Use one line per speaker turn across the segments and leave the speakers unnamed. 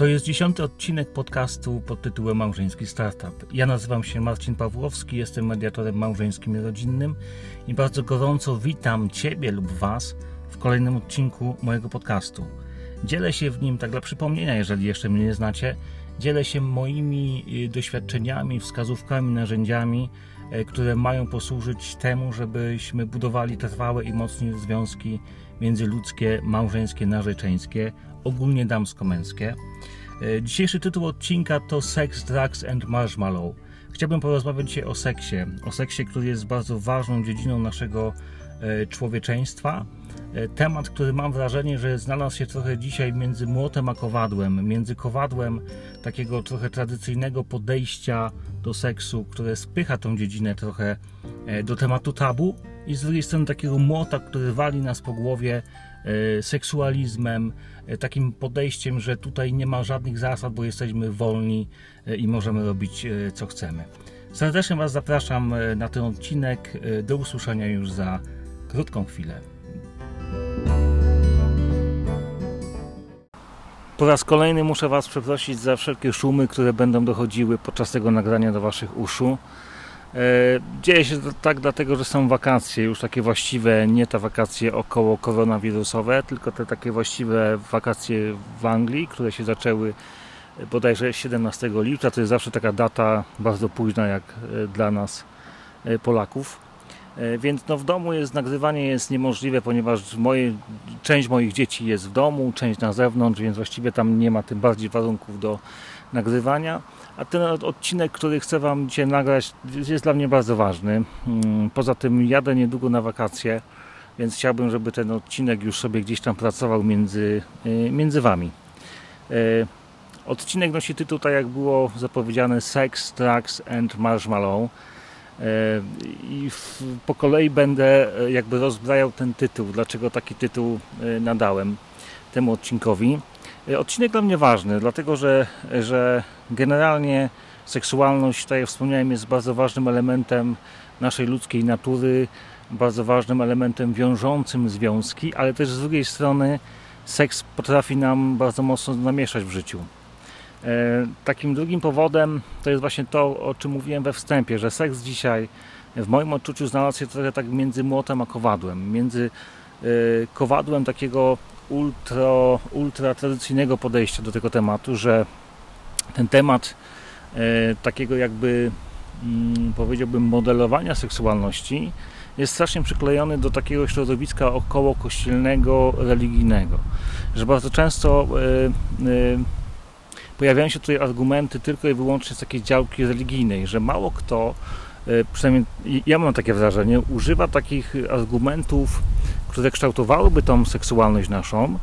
To jest dziesiąty odcinek podcastu pod tytułem Małżeński Startup. Ja nazywam się Marcin Pawłowski, jestem mediatorem małżeńskim i rodzinnym i bardzo gorąco witam Ciebie lub Was w kolejnym odcinku mojego podcastu. Dzielę się w nim, tak dla przypomnienia, jeżeli jeszcze mnie nie znacie, dzielę się moimi y, doświadczeniami, wskazówkami, narzędziami, y, które mają posłużyć temu, żebyśmy budowali trwałe i mocne związki międzyludzkie, małżeńskie, narzeczeńskie, ogólnie damsko-męskie. E, dzisiejszy tytuł odcinka to Sex, Drugs and Marshmallow. Chciałbym porozmawiać dzisiaj o seksie. O seksie, który jest bardzo ważną dziedziną naszego e, człowieczeństwa. E, temat, który mam wrażenie, że znalazł się trochę dzisiaj między młotem a kowadłem, między kowadłem takiego trochę tradycyjnego podejścia do seksu, które spycha tą dziedzinę trochę do tematu tabu, i z drugiej strony takiego młota, który wali nas po głowie seksualizmem, takim podejściem, że tutaj nie ma żadnych zasad, bo jesteśmy wolni e, i możemy robić co chcemy. Serdecznie Was zapraszam na ten odcinek. Do usłyszenia już za krótką chwilę. Po raz kolejny muszę Was przeprosić za wszelkie szumy, które będą dochodziły podczas tego nagrania do Waszych uszu. E, dzieje się to tak dlatego, że są wakacje, już takie właściwe, nie te wakacje około koronawirusowe, tylko te takie właściwe wakacje w Anglii, które się zaczęły bodajże 17 lipca. To jest zawsze taka data bardzo późna jak e, dla nas e, Polaków. Więc no w domu jest nagrywanie jest niemożliwe, ponieważ moje, część moich dzieci jest w domu, część na zewnątrz, więc właściwie tam nie ma tym bardziej warunków do nagrywania. A ten odcinek, który chcę Wam dzisiaj nagrać, jest dla mnie bardzo ważny. Mm, poza tym jadę niedługo na wakacje, więc chciałbym, żeby ten odcinek już sobie gdzieś tam pracował między, y, między Wami. Y, odcinek nosi tytuł, tak jak było zapowiedziane, Sex, Drugs and Marshmallow. Y, I po kolei będę jakby rozbrajał ten tytuł, dlaczego taki tytuł nadałem temu odcinkowi. E, odcinek dla mnie ważny, dlatego że, że generalnie seksualność, tak jak wspomniałem, jest bardzo ważnym elementem naszej ludzkiej natury, bardzo ważnym elementem wiążącym związki, ale też z drugiej strony seks potrafi nam bardzo mocno namieszać w życiu. E, takim drugim powodem to jest właśnie to, o czym mówiłem we wstępie, że seks dzisiaj w moim odczuciu znalazł się trochę tak między młotem a kowadłem. Między e, kowadłem takiego ultra, ultra tradycyjnego podejścia do tego tematu, że ten temat e, takiego jakby mm, powiedziałbym modelowania seksualności jest strasznie przyklejony do takiego środowiska około kościelnego, religijnego. Że bardzo często e, e, pojawiają się tutaj argumenty tylko i wyłącznie z takiej działki religijnej, że mało kto, e, przynajmniej ja mam takie wrażenie, używa takich argumentów które kształtowałyby tą seksualność naszą,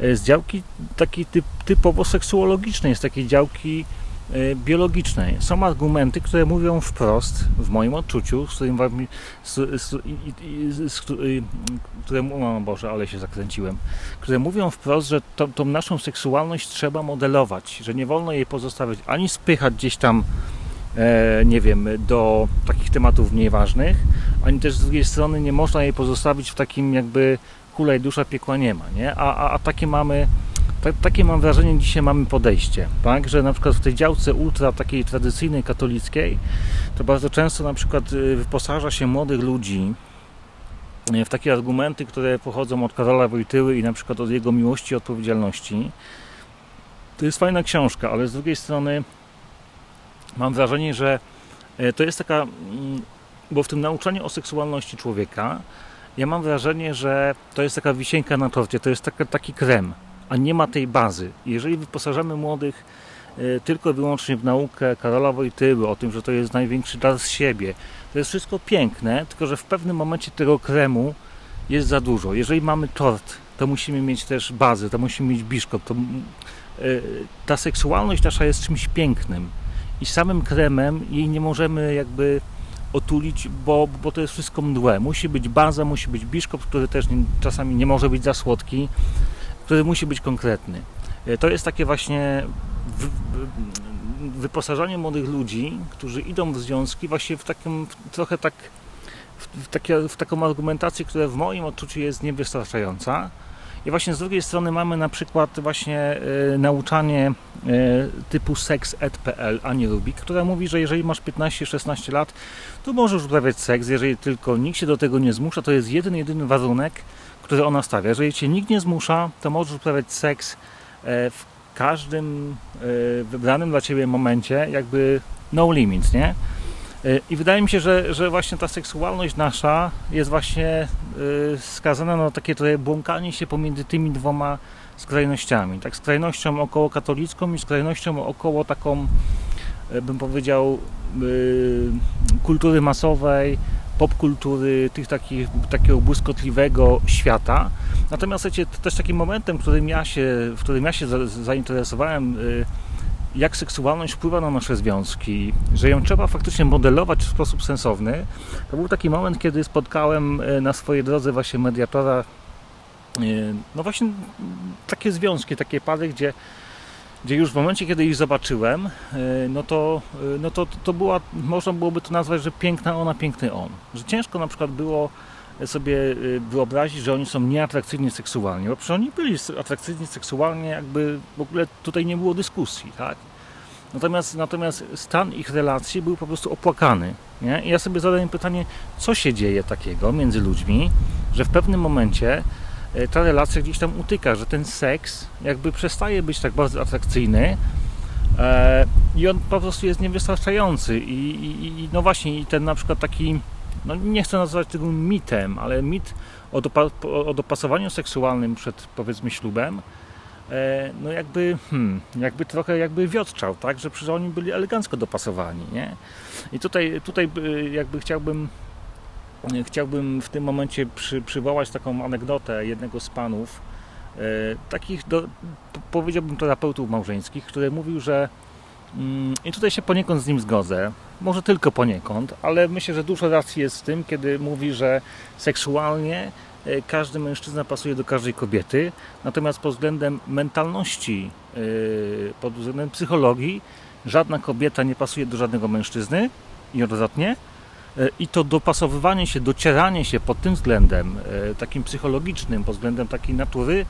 e, z działki takiej typ, typowo seksuologicznej, z takiej działki e, biologicznej. Są argumenty, które mówią wprost, w moim odczuciu, z którym wam, z, z, z, z, które, o Boże, ale się zakręciłem, które mówią wprost, że to, tą naszą seksualność trzeba modelować, że nie wolno jej pozostawiać ani spychać gdzieś tam nie wiem, do takich tematów mniej ważnych, ani też z drugiej strony nie można jej pozostawić w takim jakby kulej dusza piekła nie ma, nie? A, a, a takie mamy, ta, takie mam wrażenie dzisiaj mamy podejście, tak? Że na przykład w tej działce ultra takiej tradycyjnej katolickiej to bardzo często na przykład y, wyposaża się młodych ludzi y, w takie argumenty, które pochodzą od Karola Wojtyły i na przykład od jego miłości i odpowiedzialności. To jest fajna książka, ale z drugiej strony mam wrażenie, że e, to jest taka, mm, bo w tym nauczaniu o seksualności człowieka, ja mam wrażenie, że to jest taka wisienka na torcie, to jest taka, taki krem, a nie ma tej bazy. Jeżeli wyposażamy młodych e, tylko i wyłącznie w naukę Karola Wojtyły, o tym, że to jest największy dar z siebie, to jest wszystko piękne, tylko że w pewnym momencie tego kremu jest za dużo. Jeżeli mamy tort, to musimy mieć też bazę, to musimy mieć biszkop. To, e, ta seksualność nasza jest czymś pięknym i samym kremem jej nie możemy jakby otulić, bo, bo to jest wszystko mdłe. Musi być baza, musi być biszkop, który też nie, czasami nie może być za słodki, który musi być konkretny. E, to jest takie właśnie w, wyposażanie młodych ludzi, którzy idą w związki właśnie w takim trochę tak w, takie, w taką argumentację, która w moim odczuciu jest niewystarczająca I właśnie z drugiej strony mamy na przykład właśnie y, nauczanie y, typu sex.pl Ani Rubik, która mówi, że jeżeli masz 15-16 lat, to możesz uprawiać seks, jeżeli tylko nikt się do tego nie zmusza, to jest jeden, jedyny warunek, który ona stawia. Jeżeli cię nikt nie zmusza, to możesz uprawiać seks y, w każdym wybranym dla ciebie momencie, jakby no limits, nie? I wydaje mi się, że, że właśnie ta seksualność nasza jest właśnie y, skazana na takie trochę błąkanie się pomiędzy tymi dwoma skrajnościami. Tak, skrajnością około katolicką i skrajnością około taką, y, bym powiedział, y, kultury masowej, popkultury, tych takich, takiego błyskotliwego świata. Natomiast wiecie, też takim momentem, którym ja się, w którym ja się zainteresowałem jak seksualność wpływa na nasze związki, że ją trzeba faktycznie modelować w sposób sensowny. To był taki moment, kiedy spotkałem e, na swojej drodze właśnie mediatora e, no właśnie takie związki, takie pary, gdzie, gdzie już w momencie, kiedy ich zobaczyłem, e, no to, no to, to była, można byłoby to nazwać, że piękna ona, piękny on. Że ciężko na przykład było sobie wyobrazić, że oni są nieatrakcyjni seksualnie, bo przecież oni byli atrakcyjni seksualnie, jakby w ogóle tutaj nie było dyskusji, tak? Natomiast, natomiast stan ich relacji był po prostu opłakany. Nie? I ja sobie zadaję pytanie, co się dzieje takiego między ludźmi, że w pewnym momencie e, ta relacja gdzieś tam utyka, że ten seks jakby przestaje być tak bardzo atrakcyjny e, i on po prostu jest niewystarczający. I, i, i no właśnie, i ten na przykład taki, no nie chcę nazwać tego mitem, ale mit o, dopa o dopasowaniu seksualnym przed powiedzmy ślubem, E, no jakby, hmm, jakby trochę jakby wiotczał, tak, że przecież oni byli elegancko dopasowani, nie? I tutaj, tutaj e, jakby chciałbym e, chciałbym w tym momencie przy, przywołać taką anegdotę jednego z panów, e, takich, do, powiedziałbym, terapeutów małżeńskich, który mówił, że i tutaj się poniekąd z nim zgodzę, może tylko poniekąd, ale myślę, że dużo racji jest w tym, kiedy mówi, że seksualnie E, każdy mężczyzna pasuje do każdej kobiety, natomiast pod względem mentalności, e, pod względem psychologii, żadna kobieta nie pasuje do żadnego mężczyzny i odwrotnie. E, I to dopasowywanie się, docieranie się pod tym względem takim psychologicznym, pod względem takiej natury,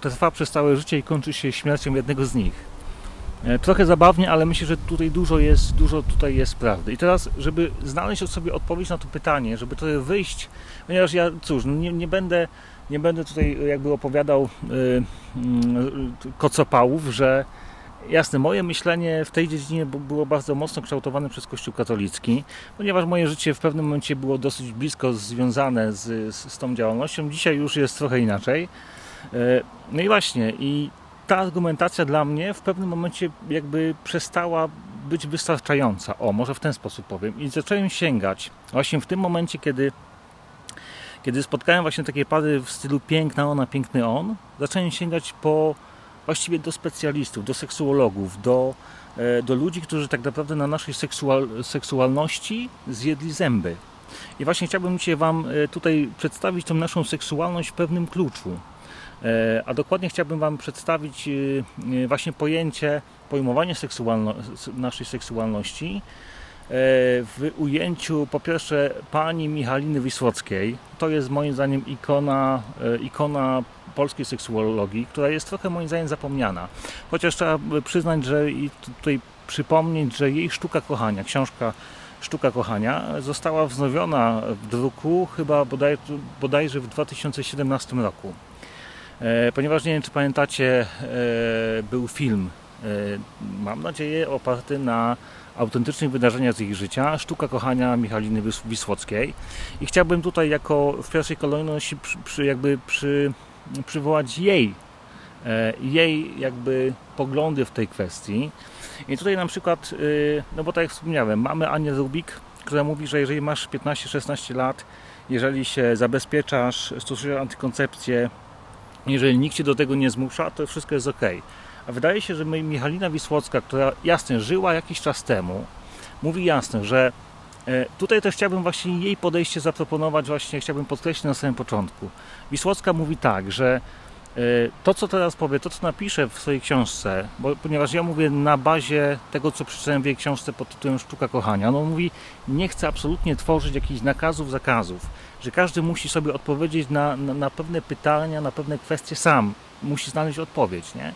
trwa przez całe życie i kończy się śmiercią jednego z nich. E, trochę zabawnie, ale myślę, że tutaj dużo jest, dużo tutaj jest prawdy. I teraz, żeby znaleźć sobie odpowiedź na to pytanie, żeby tutaj wyjść, ponieważ ja, cóż, no nie, nie będę nie będę tutaj jakby opowiadał yy, yy, kocopałów, że jasne, moje myślenie w tej dziedzinie było bardzo mocno kształtowane przez Kościół katolicki, ponieważ moje życie w pewnym momencie było dosyć blisko związane z, z, z tą działalnością. Dzisiaj już jest trochę inaczej. Yy, no i właśnie, i ta argumentacja dla mnie w pewnym momencie jakby przestała być wystarczająca. O, może w ten sposób powiem. I zacząłem sięgać właśnie w tym momencie, kiedy kiedy spotkałem właśnie takie pary w stylu piękna ona, piękny on, zacząłem sięgać po właściwie do specjalistów, do seksuologów, do, e, do ludzi, którzy tak naprawdę na naszej seksual, seksualności zjedli zęby. I właśnie chciałbym dzisiaj Wam e, tutaj przedstawić tą naszą seksualność w pewnym kluczu. E, a dokładnie chciałbym Wam przedstawić e, e, właśnie pojęcie, pojmowanie seksualno naszej seksualności w ujęciu po pierwsze pani Michaliny Wisłockiej. To jest moim zdaniem ikona, ikona polskiej seksuologii, która jest trochę moim zdaniem zapomniana. Chociaż trzeba przyznać, że i tutaj przypomnieć, że jej sztuka kochania, książka Sztuka Kochania została wznowiona w druku chyba bodaj, bodajże w 2017 roku. E, ponieważ nie wiem, czy pamiętacie, e, był film, e, mam nadzieję, oparty na autentycznych wydarzeniach z ich życia, Sztuka kochania Michaliny Wisłockiej. I chciałbym tutaj jako w pierwszej kolejności przy, przy jakby przy, przywołać jej, jej jakby poglądy w tej kwestii. I tutaj na przykład, no bo tak jak wspomniałem, mamy Anię Rubik, która mówi, że jeżeli masz 15-16 lat, jeżeli się zabezpieczasz, stosujesz antykoncepcję, jeżeli nikt się do tego nie zmusza, to wszystko jest ok. A wydaje się, że Michalina Wisłocka, która jasne żyła jakiś czas temu, mówi jasno, że e, tutaj też chciałbym właśnie jej podejście zaproponować, właśnie chciałbym podkreślić na samym początku. Wisłocka mówi tak, że to, co teraz powie, to, co napiszę w swojej książce, bo, ponieważ ja mówię na bazie tego, co przeczytałem w jej książce pod tytułem Sztuka Kochania, no mówi, nie chcę absolutnie tworzyć jakichś nakazów, zakazów, że każdy musi sobie odpowiedzieć na, na, na pewne pytania, na pewne kwestie sam, musi znaleźć odpowiedź, nie?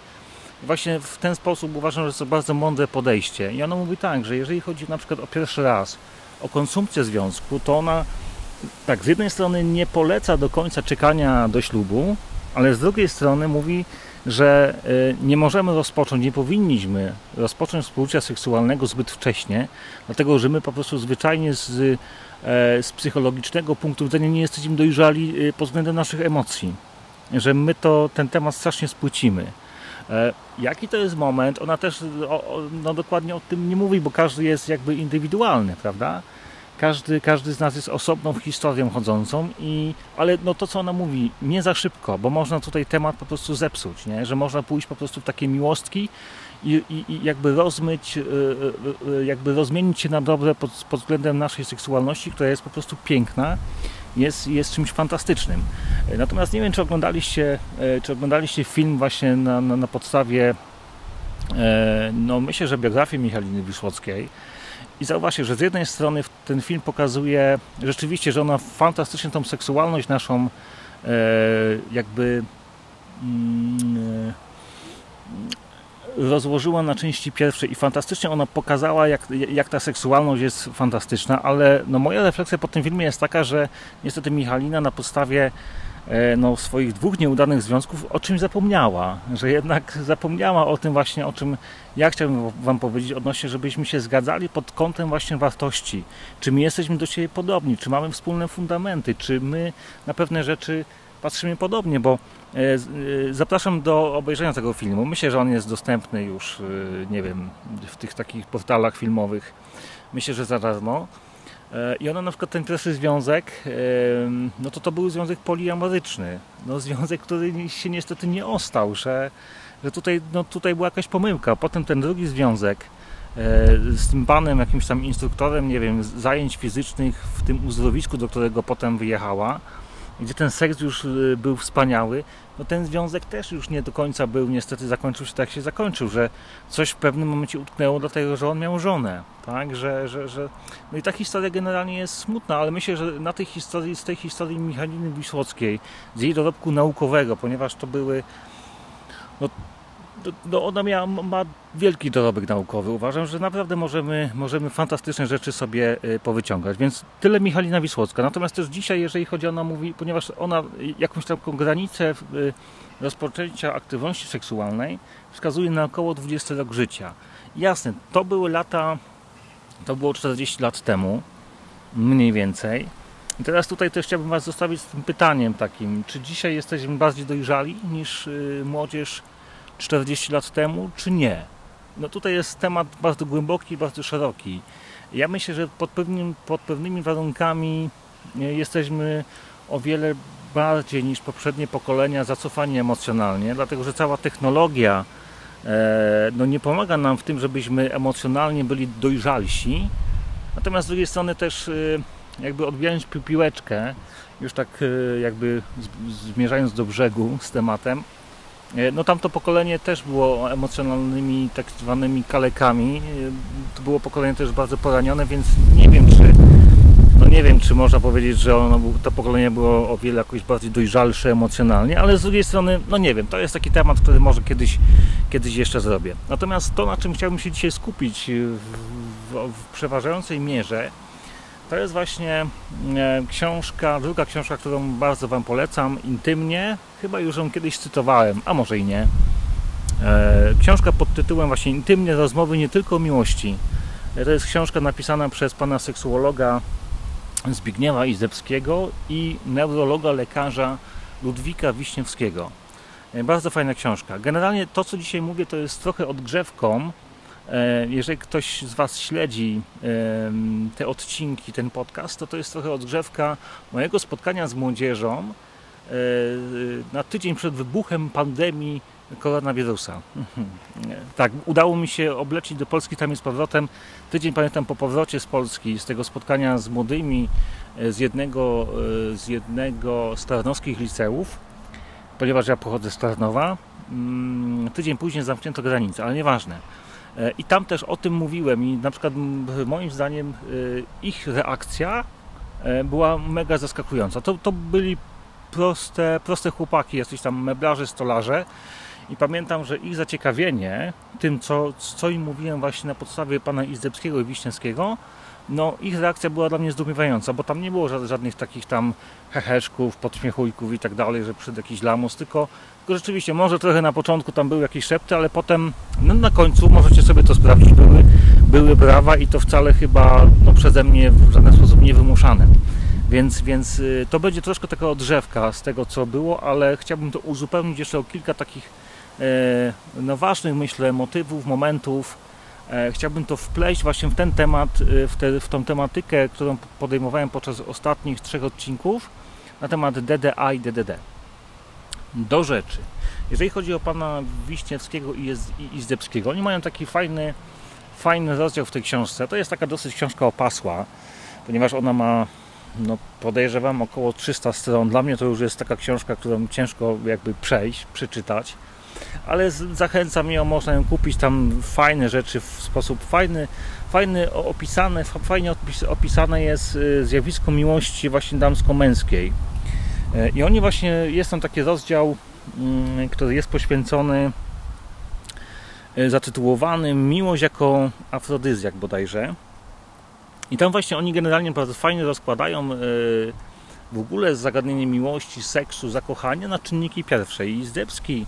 Właśnie w ten sposób uważam, że to bardzo mądre podejście. I ona mówi tak, że jeżeli chodzi na przykład o pierwszy raz, o konsumpcję związku, to ona tak, z jednej strony nie poleca do końca czekania do ślubu, ale z drugiej strony mówi, że y, nie możemy rozpocząć, nie powinniśmy rozpocząć współżycia seksualnego zbyt wcześnie, dlatego że my po prostu zwyczajnie z, e, z psychologicznego punktu widzenia nie jesteśmy dojrzali y, pod względem naszych emocji, że my to ten temat strasznie spłycimy. E, jaki to jest moment? Ona też no, dokładnie o tym nie mówi, bo każdy jest jakby indywidualny, prawda? Każdy, każdy z nas jest osobną historią chodzącą, i, ale no to co ona mówi, nie za szybko, bo można tutaj temat po prostu zepsuć, nie? że można pójść po prostu w takie miłostki i, i, i jakby rozmyć, y, y, y, jakby rozmienić się na dobre pod, pod względem naszej seksualności, która jest po prostu piękna, jest, jest czymś fantastycznym. Natomiast nie wiem, czy oglądaliście, czy oglądaliście film właśnie na, na, na podstawie, no myślę, że biografii Michaliny Wiszłockiej, i zauważcie, że z jednej strony ten film pokazuje rzeczywiście, że ona fantastycznie tą seksualność naszą e, jakby mm, rozłożyła na części pierwsze i fantastycznie ona pokazała, jak, jak ta seksualność jest fantastyczna, ale no moja refleksja po tym filmie jest taka, że niestety Michalina na podstawie E, no, swoich dwóch nieudanych związków o czymś zapomniała, że jednak zapomniała o tym właśnie, o czym ja chciałbym Wam powiedzieć odnośnie, żebyśmy się zgadzali pod kątem właśnie wartości, czy my jesteśmy do siebie podobni, czy mamy wspólne fundamenty, czy my na pewne rzeczy patrzymy podobnie, bo e, e, zapraszam do obejrzenia tego filmu. Myślę, że on jest dostępny już, nie wiem, w tych takich portalach filmowych. Myślę, że za darmo. E, I ona na przykład ten pierwszy związek, no to to był związek poliamoryczny. No związek, który się niestety nie ostał, że, że tutaj, no tutaj była jakaś pomyłka. Potem ten drugi związek e, z tym panem, jakimś tam instruktorem, nie wiem, zajęć fizycznych w tym uzdrowisku, do którego potem wyjechała, gdzie ten seks już y, był wspaniały, no ten związek też już nie do końca był, niestety zakończył się tak, się zakończył, że coś w pewnym momencie utknęło dlatego, że on miał żonę, tak, że, że, że... no i ta historia generalnie jest smutna, ale myślę, że na tej historii, z tej historii Michaliny Wisłockiej, z jej dorobku naukowego, ponieważ to były no, no ona miała, ma wielki dorobek naukowy. Uważam, że naprawdę możemy, możemy fantastyczne rzeczy sobie y, powyciągać. Więc tyle Michalina Wisłocka. Natomiast też dzisiaj, jeżeli chodzi o ona mówi, ponieważ ona jakąś taką granicę y, rozpoczęcia aktywności seksualnej wskazuje na około 20 rok życia. Jasne, to były lata, to było 40 lat temu, mniej więcej. I teraz tutaj też chciałbym Was zostawić z tym pytaniem takim, czy dzisiaj jesteśmy bardziej dojrzali niż y, młodzież 40 lat temu, czy nie? No tutaj jest temat bardzo głęboki, bardzo szeroki. Ja myślę, że pod, pewnym, pod pewnymi warunkami e, jesteśmy o wiele bardziej niż poprzednie pokolenia zacofani emocjonalnie, dlatego że cała technologia e, no nie pomaga nam w tym, żebyśmy emocjonalnie byli dojrzalsi. Natomiast z drugiej strony też e, jakby odbijając piłeczkę, już tak jakby zmierzając do brzegu z tematem, no tamto pokolenie też było emocjonalnymi tak zwanymi kalekami. E, to było pokolenie też bardzo poranione, więc nie wiem czy no nie wiem czy można powiedzieć, że ono, to pokolenie było o wiele jakoś bardziej dojrzalsze emocjonalnie, ale z drugiej strony, no nie wiem, to jest taki temat, który może kiedyś, kiedyś jeszcze zrobię. Natomiast to, na czym chciałbym się dzisiaj skupić w, w przeważającej mierze, to jest właśnie e, książka, druga książka, którą bardzo Wam polecam, intymnie. Chyba już ją kiedyś cytowałem, a może i nie. E, książka pod tytułem właśnie Intymnie rozmowy nie tylko o miłości. E, to jest książka napisana przez pana seksuologa Zbigniewa Izebskiego i neurologa, lekarza Ludwika Wiśniewskiego. Bardzo fajna książka. Generalnie to, co dzisiaj mówię, to jest trochę odgrzewką jeżeli ktoś z Was śledzi te odcinki, ten podcast, to to jest trochę odgrzewka mojego spotkania z młodzieżą e, na tydzień przed wybuchem pandemii koronawirusa. Tak, udało mi się oblecić do Polski tam z powrotem. Tydzień pamiętam po powrocie z Polski, z tego spotkania z młodymi e, z jednego z, jednego z liceów ponieważ ja pochodzę z Tarnowa. Mm, tydzień później zamknięto granicę, ale nieważne. E, I tam też o tym mówiłem i na przykład moim zdaniem ich reakcja była mega zaskakująca. To, to byli proste, proste chłopaki, jacyś tam meblarze, stolarze, i pamiętam, że ich zaciekawienie tym, co, co im mówiłem właśnie na podstawie pana Izdebskiego i Wiśniewskiego, no ich reakcja była dla mnie zdumiewająca, bo tam nie było żadnych takich tam heheszków, podśmiechujków i tak dalej, że przed jakiś lamus, tylko, tylko rzeczywiście może trochę na początku tam były jakieś szepty, ale potem no, na końcu możecie sobie to sprawdzić, były, były brawa i to wcale chyba no, przeze mnie w żaden sposób nie wymuszane. Więc, więc y, to będzie troszkę taka odrzewka z tego, co było, ale chciałbym to uzupełnić jeszcze o kilka takich E, no, ważnych, myślę, motywów, momentów. E, chciałbym to wpleść właśnie w ten temat, e, w, te, w tą tematykę, którą podejmowałem podczas ostatnich trzech odcinków na temat DDA i DDD. Do rzeczy. Jeżeli chodzi o pana Wiśniewskiego i Izdebskiego, oni mają taki fajny, fajny rozdział w tej książce. To jest taka dosyć książka opasła, ponieważ ona ma, no podejrzewam, około 300 stron. Dla mnie to już jest taka książka, którą ciężko jakby przejść, przeczytać ale zachęcam ją, można ją kupić tam fajne rzeczy w sposób fajny, fajny opisane, fajnie opisane jest y, zjawisko miłości właśnie damsko-męskiej. E, I oni właśnie, jest tam taki rozdział, mm, który jest poświęcony y, zatytułowany Miłość jako afrodyzjak bodajże. I tam właśnie oni generalnie bardzo fajnie rozkładają y, w ogóle zagadnienie miłości, seksu, zakochania na czynniki pierwsze. I Zdebski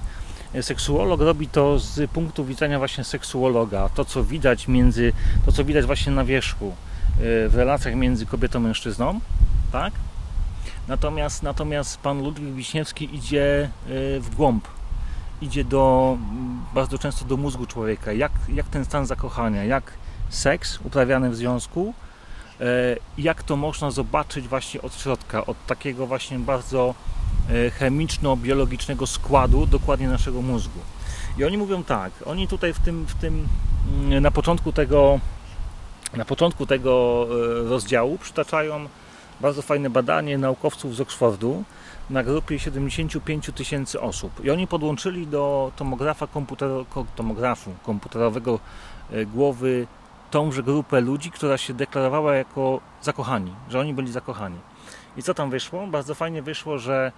seksuolog robi to z punktu widzenia właśnie seksuologa. To, co widać między, to, co widać właśnie na wierzchu e, w relacjach między kobietą a mężczyzną, tak? Natomiast, natomiast pan Ludwik Wiśniewski idzie e, w głąb, idzie do, bardzo często do mózgu człowieka, jak, jak ten stan zakochania, jak seks uprawiany w związku, e, jak to można zobaczyć właśnie od środka, od takiego właśnie bardzo E, chemiczno-biologicznego składu dokładnie naszego mózgu. I oni mówią tak, oni tutaj w tym, w tym mm, na początku tego na początku tego rozdziału przytaczają bardzo fajne badanie naukowców z Oxfordu na grupie 75 tysięcy osób. I oni podłączyli do tomografa tomografu komputerowego e, głowy tąże grupę ludzi, która się deklarowała jako zakochani, że oni byli zakochani. I co tam wyszło? Bardzo fajnie wyszło, że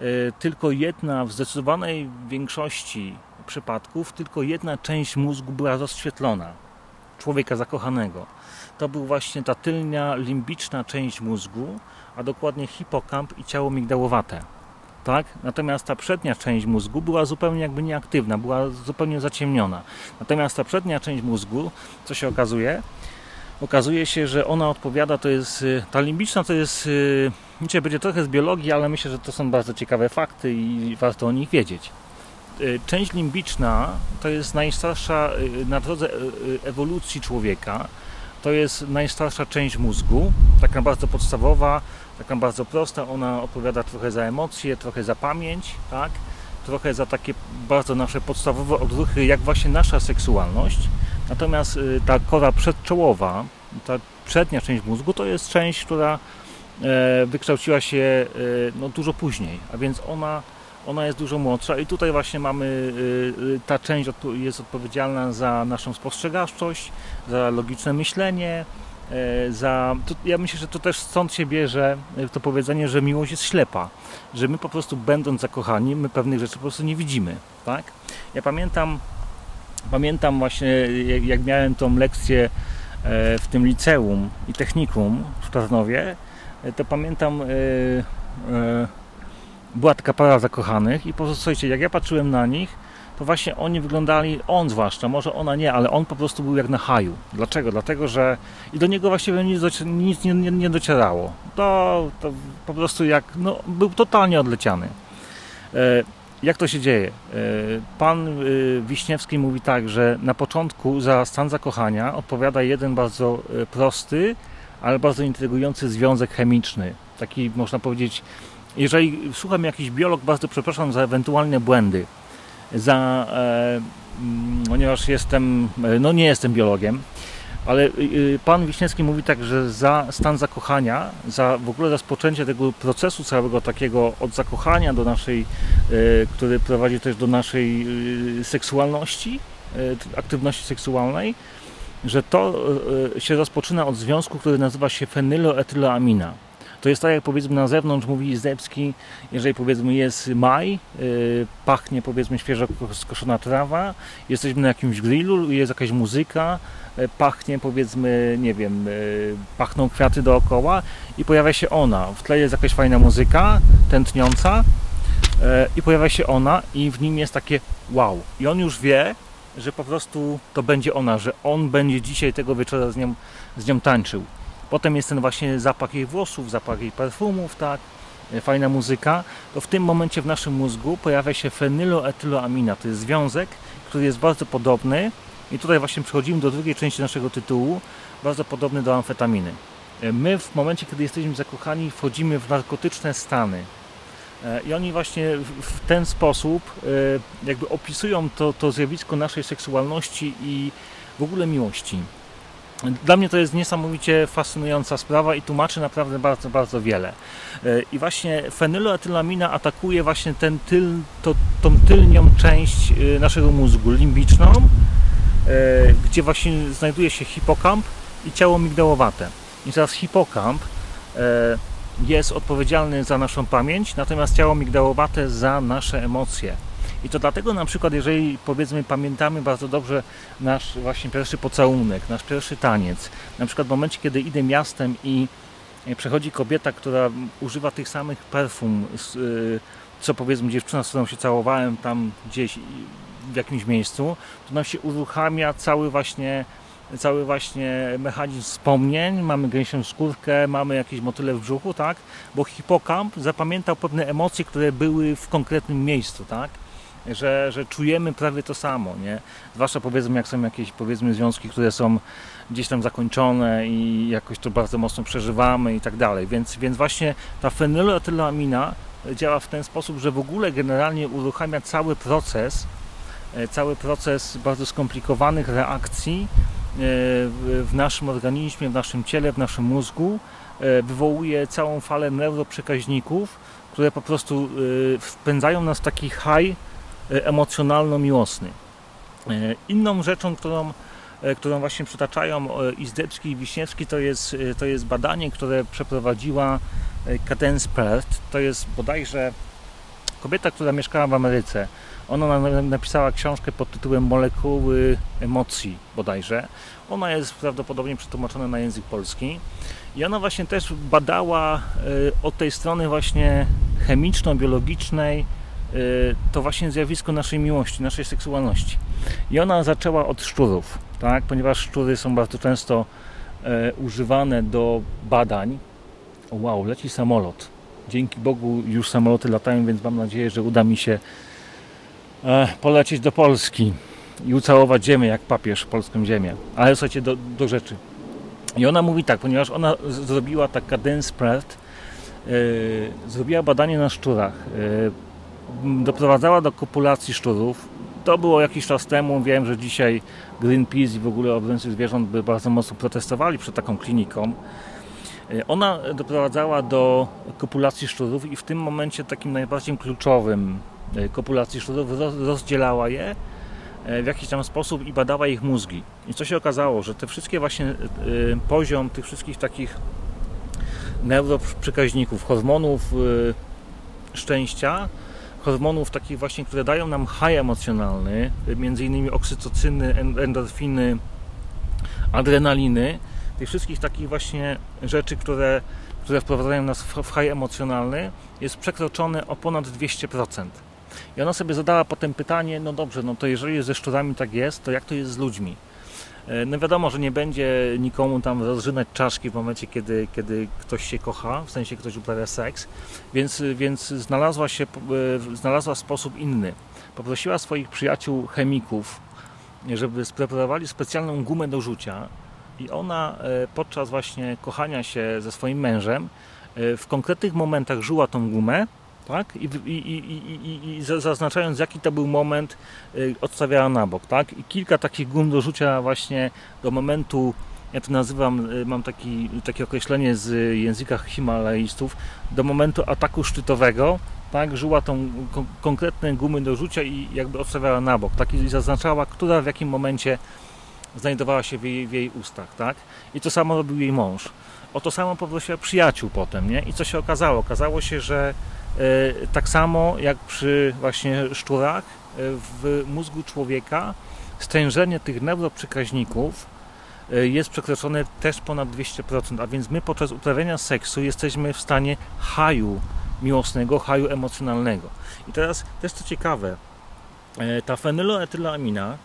y, tylko jedna, w zdecydowanej większości przypadków, tylko jedna część mózgu była rozświetlona. Człowieka zakochanego. To był właśnie ta tylnia, limbiczna część mózgu, a dokładnie hipokamp i ciało migdałowate. Tak? Natomiast ta przednia część mózgu była zupełnie jakby nieaktywna, była zupełnie zaciemniona. Natomiast ta przednia część mózgu, co się okazuje, okazuje się, że ona odpowiada, to jest, y, ta limbiczna to jest, y, dzisiaj będzie trochę z biologii, ale myślę, że to są bardzo ciekawe fakty i warto o nich wiedzieć. Y, część limbiczna to jest najstarsza na drodze ewolucji człowieka, to jest najstarsza część mózgu, taka bardzo podstawowa, taka bardzo prosta, ona odpowiada trochę za emocje, trochę za pamięć, tak? trochę za takie bardzo nasze podstawowe odruchy, jak właśnie nasza seksualność. Natomiast y, ta kora przedczołowa, ta przednia część mózgu, to jest część, która e, wykształciła się e, no, dużo później, a więc ona, ona jest dużo młodsza i tutaj właśnie mamy, y, ta część jest odpowiedzialna za naszą spostrzegawczość, za logiczne myślenie, e, za, ja myślę, że to też stąd się bierze to powiedzenie, że miłość jest ślepa, że my po prostu będąc zakochani, my pewnych rzeczy po prostu nie widzimy, tak? Ja pamiętam Pamiętam właśnie, jak, miałem tą lekcję e, w tym liceum i technikum w Tarnowie, e, to pamiętam, e, była taka para zakochanych i po prostu, słuchajcie, jak ja patrzyłem na nich, to właśnie oni wyglądali, on zwłaszcza, może ona nie, ale on po prostu był jak na haju. Dlaczego? Dlatego, że i do niego właściwie nic, nic nie, nie, nie docierało. To, to po prostu jak, no, był totalnie odleciany. Jak to się dzieje? E, pan e, Wiśniewski mówi tak, że na początku za stan zakochania odpowiada jeden bardzo e, prosty, ale bardzo intrygujący związek chemiczny. Taki można powiedzieć, jeżeli słucham jakiś biolog, bardzo przepraszam za ewentualne błędy. Za, e, ponieważ jestem, no nie jestem biologiem, Ale y, pan Wiśniewski mówi tak, że za stan zakochania, za w ogóle rozpoczęcie tego procesu całego takiego od zakochania do naszej, który prowadzi też do naszej seksualności, aktywności seksualnej, że to się rozpoczyna od związku, który nazywa się fenyloetyloamina. To jest tak, jak powiedzmy na zewnątrz mówi Zdebski, jeżeli powiedzmy jest maj, pachnie powiedzmy świeżo skoszona trawa, jesteśmy na jakimś grillu, jest jakaś muzyka, E, pachnie powiedzmy, nie wiem, e, pachną kwiaty dookoła i pojawia się ona. W tle jest jakaś fajna muzyka, tętniąca i pojawia się ona i w nim jest takie wow. I on już wie, że po prostu to będzie ona, że on będzie dzisiaj tego wieczora z nią, z nią tańczył. Potem jest ten właśnie zapach jej włosów, zapach jej perfumów, tak, fajna muzyka, to w tym momencie w naszym mózgu pojawia się fenyloetyloamina. To jest związek, który jest bardzo podobny i tutaj właśnie przechodzimy do drugiej części naszego tytułu, bardzo podobny do amfetaminy. E, my w momencie, kiedy jesteśmy zakochani, wchodzimy w narkotyczne stany. E, I oni właśnie w ten sposób e, jakby opisują to, to zjawisko naszej seksualności i w ogóle miłości. Dla mnie to jest niesamowicie fascynująca sprawa i tłumaczy naprawdę bardzo, bardzo wiele. I właśnie fenyloetylamina atakuje właśnie ten tyl, to, tą tylnią część naszego mózgu, limbiczną, E, gdzie właśnie znajduje się hipokamp i ciało migdałowate. I teraz hipokamp e, jest odpowiedzialny za naszą pamięć, natomiast ciało migdałowate za nasze emocje. I to dlatego na przykład, jeżeli powiedzmy pamiętamy bardzo dobrze nasz właśnie pierwszy pocałunek, nasz pierwszy taniec, na przykład w momencie, kiedy idę miastem i przechodzi kobieta, która używa tych samych perfum, co powiedzmy dziewczyna, z którą się całowałem tam gdzieś w jakimś miejscu, to nam się uruchamia cały właśnie cały właśnie mechanizm wspomnień, mamy gęsią skórkę, mamy jakieś motyle w brzuchu, tak? Bo hipokamp zapamiętał pewne emocje, które były w konkretnym miejscu, tak? Że, że czujemy prawie to samo, nie? Zwłaszcza powiedzmy, jak są jakieś powiedzmy związki, które są gdzieś tam zakończone i jakoś to bardzo mocno przeżywamy i tak dalej. Więc, więc właśnie ta fenyloetylamina działa w ten sposób, że w ogóle generalnie uruchamia cały proces E, cały proces bardzo skomplikowanych reakcji e, w naszym organizmie, w naszym ciele, w naszym mózgu e, wywołuje całą falę neuroprzekaźników, które po prostu wpędzają nas w taki high emocjonalno-miłosny. Inną rzeczą, którą, którą właśnie przytaczają Izdebski i Wiśniewski, to jest, to jest badanie, które przeprowadziła Cadence Perth. To jest bodajże kobieta, która mieszkała w Ameryce. Ona napisała książkę pod tytułem Molekuły emocji bodajże. Ona jest prawdopodobnie przetłumaczona na język polski. I ona właśnie też badała e, od tej strony właśnie chemiczno-biologicznej e, to właśnie zjawisko naszej miłości, naszej seksualności. I ona zaczęła od szczurów, tak? ponieważ szczury są bardzo często e, używane do badań. Wow, leci samolot. Dzięki Bogu już samoloty latają, więc mam nadzieję, że uda mi się E, polecieć do Polski i ucałować ziemię jak papież polską ziemię. Ale słuchajcie, do, do rzeczy. I ona mówi tak, ponieważ ona zrobiła taka dense spread, yy, zrobiła badanie na szczurach, doprowadzała do kopulacji szczurów. To było jakiś czas temu, wiem, że dzisiaj Greenpeace i w ogóle obrońcy zwierząt by bardzo mocno protestowali przed taką kliniką. Ona doprowadzała do kopulacji szczurów i w tym momencie takim najbardziej kluczowym E, kopulacji szczurów, rozdzielała je e, w jakiś tam sposób i badała ich mózgi. I co się okazało, że te wszystkie właśnie e, poziom tych wszystkich takich neuroprzekaźników, hormonów szczęścia, hormonów takich właśnie, które dają nam high emocjonalny, między innymi oksytocyny, endorfiny, adrenaliny, tych wszystkich takich właśnie rzeczy, które, które wprowadzają nas w high emocjonalny, jest przekroczony o ponad 200%. I ona sobie zadała potem pytanie, no dobrze, no to jeżeli ze szczurami tak jest, to jak to jest z ludźmi? E, no wiadomo, że nie będzie nikomu tam rozrzynać czaszki w momencie, kiedy, kiedy ktoś się kocha, w sensie ktoś uprawia seks, więc, więc znalazła, się, e, znalazła sposób inny. Poprosiła swoich przyjaciół chemików, żeby spreparowali specjalną gumę do rzucia i ona e, podczas właśnie kochania się ze swoim mężem w konkretnych momentach żuła tą gumę tak? I, i, i, i, zaznaczając jaki to był moment y, odstawiała na bok, tak? I kilka takich gum do rzucia właśnie do momentu ja to nazywam, y, mam taki, takie określenie z języka himalaistów, do momentu ataku szczytowego, tak, żyła tą konkretne gumy do rzucia i jakby odstawiała na bok, tak, i zaznaczała, która w jakim momencie znajdowała się w jej, w jej ustach, tak, i to samo robił jej mąż. O to samo poprosiła przyjaciół potem, nie, i co się okazało? Okazało się, że tak samo jak przy właśnie szczurach, y, w mózgu człowieka stężenie tych neuroprzekaźników E, jest przekroczone też ponad 200%, a więc my podczas uprawiania seksu jesteśmy w stanie haju miłosnego, haju emocjonalnego. I teraz też co ciekawe, e, ta fenyloetylamina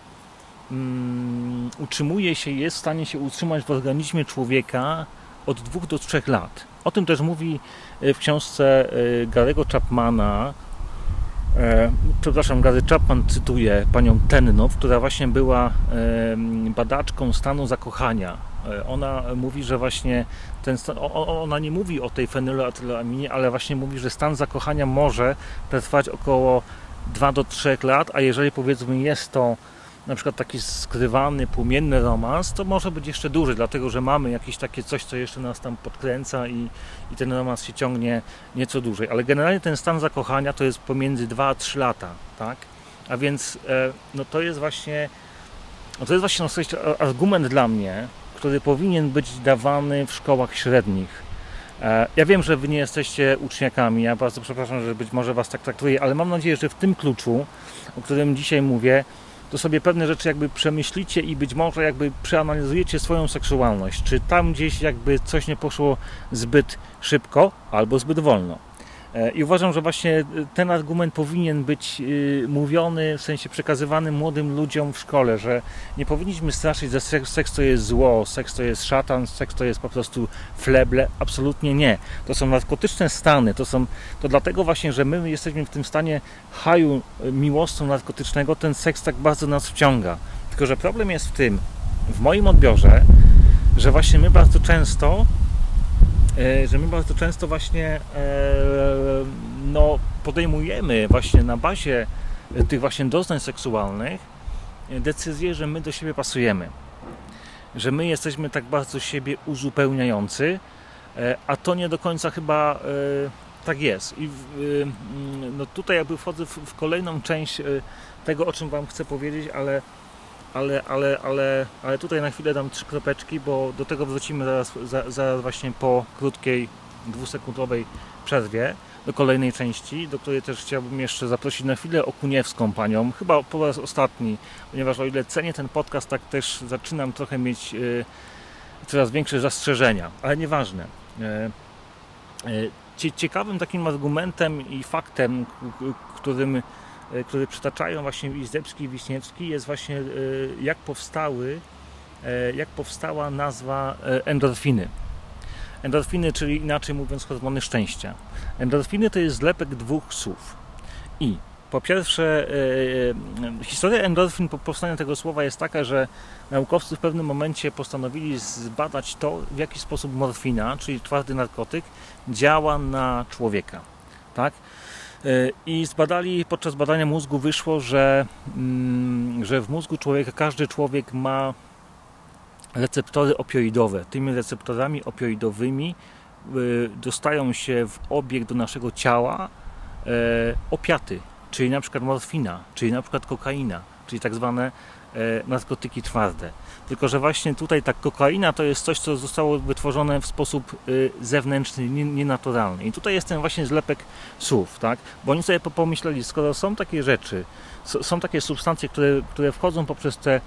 um, utrzymuje się, jest w stanie się utrzymać w organizmie człowieka od 2 do 3 lat. O tym też mówi e, w książce Garego Chapmana E, przepraszam, Gary Chapman cytuje panią Tennow, która właśnie była badaczką stanu zakochania. E, ona mówi, że właśnie ten stan, ona nie mówi o tej fenyloetyloaminie, ale właśnie mówi, że stan zakochania może trwać około 2 do 3 lat, a jeżeli powiedzmy jest to na przykład taki skrywany, płomienny romans, to może być jeszcze dłużej, dlatego że mamy jakieś takie coś, co jeszcze nas tam podkręca i, i ten romans się ciągnie nieco dłużej. Ale generalnie ten stan zakochania to jest pomiędzy 2 a 3 lata, tak? A więc e, no to jest właśnie no to jest właśnie no, argument dla mnie, który powinien być dawany w szkołach średnich. E, ja wiem, że Wy nie jesteście uczniakami, ja bardzo przepraszam, że być może Was tak traktuję, ale mam nadzieję, że w tym kluczu, o którym dzisiaj mówię, to sobie pewne rzeczy jakby przemyślicie i być może jakby przeanalizujecie swoją seksualność. Czy tam gdzieś jakby coś nie poszło zbyt szybko albo zbyt wolno. E, I uważam, że właśnie e, ten argument powinien być e, mówiony, w sensie przekazywany młodym ludziom w szkole, że nie powinniśmy straszyć, że seks, to jest zło, seks to jest szatan, seks to jest po prostu fleble. Absolutnie nie. To są narkotyczne stany. To, są, to dlatego właśnie, że my jesteśmy w tym stanie haju miłosną narkotycznego, ten seks tak bardzo nas wciąga. Tylko, że problem jest w tym, w moim odbiorze, że właśnie my bardzo często że my bardzo często właśnie e, no, podejmujemy właśnie na bazie tych właśnie doznań seksualnych decyzję, że my do siebie pasujemy. Że my jesteśmy tak bardzo siebie uzupełniający, e, a to nie do końca chyba tak jest. I no tutaj jakby wchodzę w kolejną część tego, o czym Wam chcę powiedzieć, ale ale, ale, ale, ale tutaj na chwilę dam trzy kropeczki, bo do tego wrócimy zaraz, zaraz właśnie po krótkiej, dwusekundowej przerwie do kolejnej części, do której też chciałbym jeszcze zaprosić na chwilę Okuniewską panią, chyba po raz ostatni, ponieważ o ile cenię ten podcast, tak też zaczynam trochę mieć y, coraz większe zastrzeżenia, ale nieważne. Y, y, ciekawym takim argumentem i faktem, którym E, które przytaczają właśnie Izdebski i Wiśniewski jest właśnie e, jak powstały, e, jak powstała nazwa endorfiny. Endorfiny, czyli inaczej mówiąc hormony szczęścia. Endorfiny to jest zlepek dwóch słów. I po pierwsze, historia endorfin po powstaniu tego słowa jest taka, że naukowcy w pewnym momencie postanowili zbadać to, w jaki sposób morfina, czyli twardy narkotyk, działa na człowieka. Tak? E, I zbadali, podczas badania mózgu wyszło, że, mm, że w mózgu człowieka każdy człowiek ma receptory opioidowe. Tymi receptorami opioidowymi e, dostają się w obieg do naszego ciała e, opiaty, czyli na przykład morfina, czyli na przykład kokaina, czyli tak zwane narkotyki twarde. Tylko, że właśnie tutaj ta kokaina to jest coś, co zostało wytworzone w sposób y, zewnętrzny, nienaturalny. I tutaj jest ten właśnie zlepek słów, tak? Bo oni sobie pomyśleli, skoro są takie rzeczy, są takie substancje, które, które wchodzą poprzez te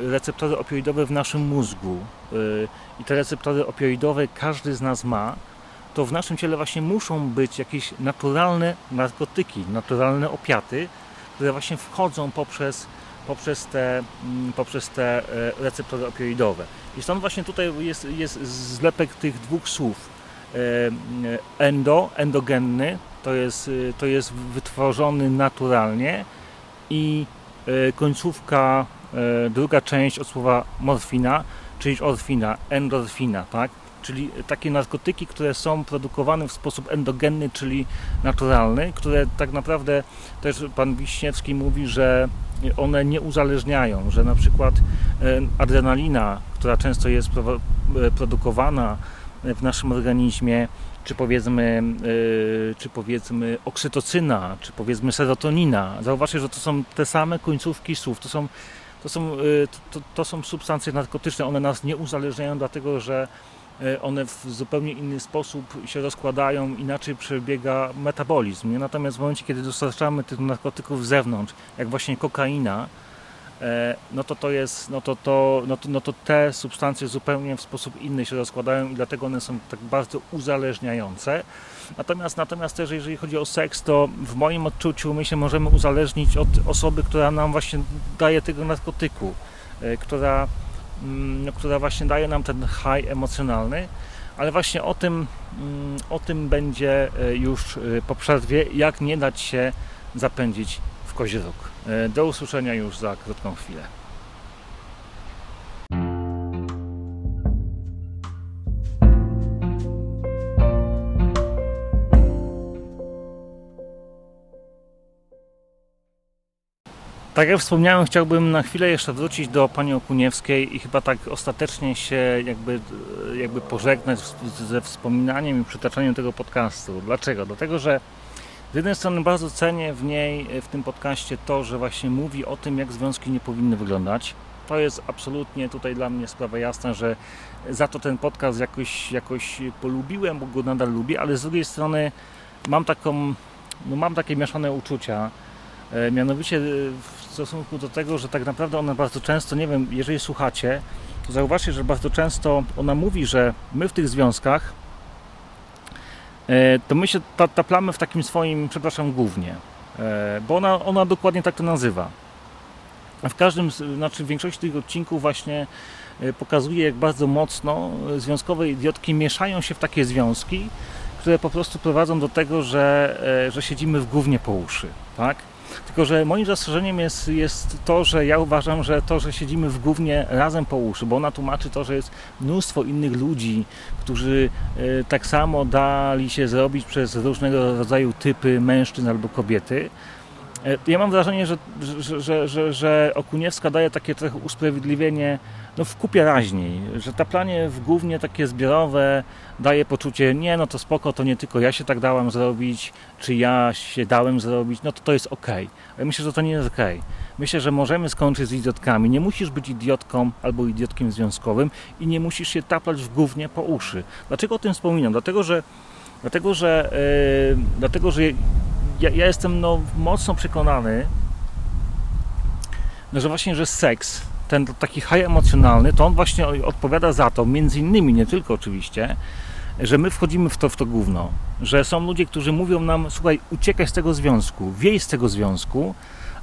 receptory opioidowe w naszym mózgu y, i te receptory opioidowe każdy z nas ma, to w naszym ciele właśnie muszą być jakieś naturalne narkotyki, naturalne opiaty, które właśnie wchodzą poprzez poprzez te, mm, poprzez te e, receptory opioidowe. I stąd właśnie tutaj jest, jest zlepek tych dwóch słów. E, endo, endogenny, to jest, e, to jest wytworzony naturalnie i końcówka, druga część od słowa morfina, czyli orfina, endorfina, tak? czyli takie narkotyki, które są produkowane w sposób endogenny, czyli naturalny, które tak naprawdę też pan Wiśniewski mówi, że one nie uzależniają, że na przykład adrenalina, która często jest produkowana w naszym organizmie, czy powiedzmy, czy powiedzmy oksytocyna, czy powiedzmy serotonina. Zauważcie, że to są te same końcówki słów, to są, to są, to, to są substancje narkotyczne, one nas nie uzależniają, dlatego że E, one w zupełnie inny sposób się rozkładają, inaczej przebiega metabolizm. Nie? Natomiast w momencie, kiedy dostarczamy tych narkotyków z zewnątrz, jak właśnie kokaina, e, no to to jest, no to, to, no to, no to te substancje zupełnie w sposób inny się rozkładają i dlatego one są tak bardzo uzależniające. Natomiast, natomiast też jeżeli chodzi o seks, to w moim odczuciu my się możemy uzależnić od osoby, która nam właśnie daje tego narkotyku, e, która która właśnie daje nam ten high emocjonalny, ale właśnie o tym, mm, o tym będzie e, już e, po przerwie, jak nie dać się zapędzić w kozi róg. E, do usłyszenia już za krótką chwilę. Tak jak wspomniałem, chciałbym na chwilę jeszcze wrócić do pani Okuniewskiej i chyba tak ostatecznie się jakby, jakby pożegnać ze wspominaniem i przytaczaniem tego podcastu. Dlaczego? Dlatego, że z jednej strony bardzo cenię w niej, w tym podcaście to, że właśnie mówi o tym, jak związki nie powinny wyglądać. To jest absolutnie tutaj dla mnie sprawa jasna, że za to ten podcast jakoś, jakoś polubiłem, bo go nadal lubię, ale z drugiej strony mam taką, no mam takie mieszane uczucia, E, mianowicie e, stosunku do tego, że tak naprawdę ona bardzo często, nie wiem, jeżeli słuchacie, to zauważcie, że bardzo często ona mówi, że my w tych związkach e, to my się taplamy w takim swoim, przepraszam, głównie, bo ona, ona dokładnie tak to nazywa. W każdym, znaczy w większości tych odcinków właśnie pokazuje, jak bardzo mocno związkowe idiotki mieszają się w takie związki, które po prostu prowadzą do tego, że, że siedzimy w głównie po uszy, tak? Tylko, że moim zastrzeżeniem jest, jest to, że ja uważam, że to, że siedzimy w głównie razem po uszy, bo ona tłumaczy to, że jest mnóstwo innych ludzi, którzy e, tak samo dali się zrobić przez różnego rodzaju typy mężczyzn albo kobiety. E, ja mam wrażenie, że, że, że, że, Okuniewska daje takie trochę usprawiedliwienie no w kupie raźniej, że taplanie w głównie takie zbiorowe daje poczucie, nie no to spoko, to nie tylko ja się tak dałem zrobić, czy ja się dałem zrobić, no to to jest ok. Ale myślę, że to nie jest ok. Myślę, że możemy skończyć z idiotkami. Nie musisz być idiotką albo idiotkiem związkowym i nie musisz się taplać w głównie po uszy. Dlaczego o tym wspominam? Dlatego, że dlatego, że, yy, dlatego, że ja, ja jestem no, mocno przekonany, no, że właśnie, że seks ten taki high emocjonalny, to on właśnie odpowiada za to, między innymi, nie tylko oczywiście, że my wchodzimy w to, w to gówno. Że są ludzie, którzy mówią nam, słuchaj, uciekaj z tego związku, wiej z tego związku,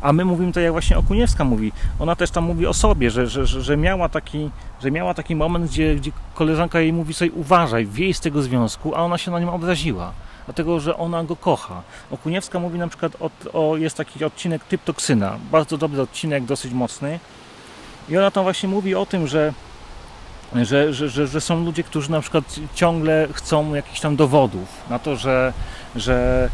a my mówimy to, jak właśnie Okuniewska mówi. Ona też tam mówi o sobie, że, że, że, miała, taki, że miała taki moment, gdzie, gdzie koleżanka jej mówi sobie, uważaj, wiej z tego związku, a ona się na nim obraziła dlatego że ona go kocha. Okuniewska mówi na przykład o, o, jest taki odcinek typ toksyna, bardzo dobry odcinek, dosyć mocny, i ona tam właśnie mówi o tym, że, że, że, że, że są ludzie, którzy na przykład ciągle chcą jakichś tam dowodów na to, że, że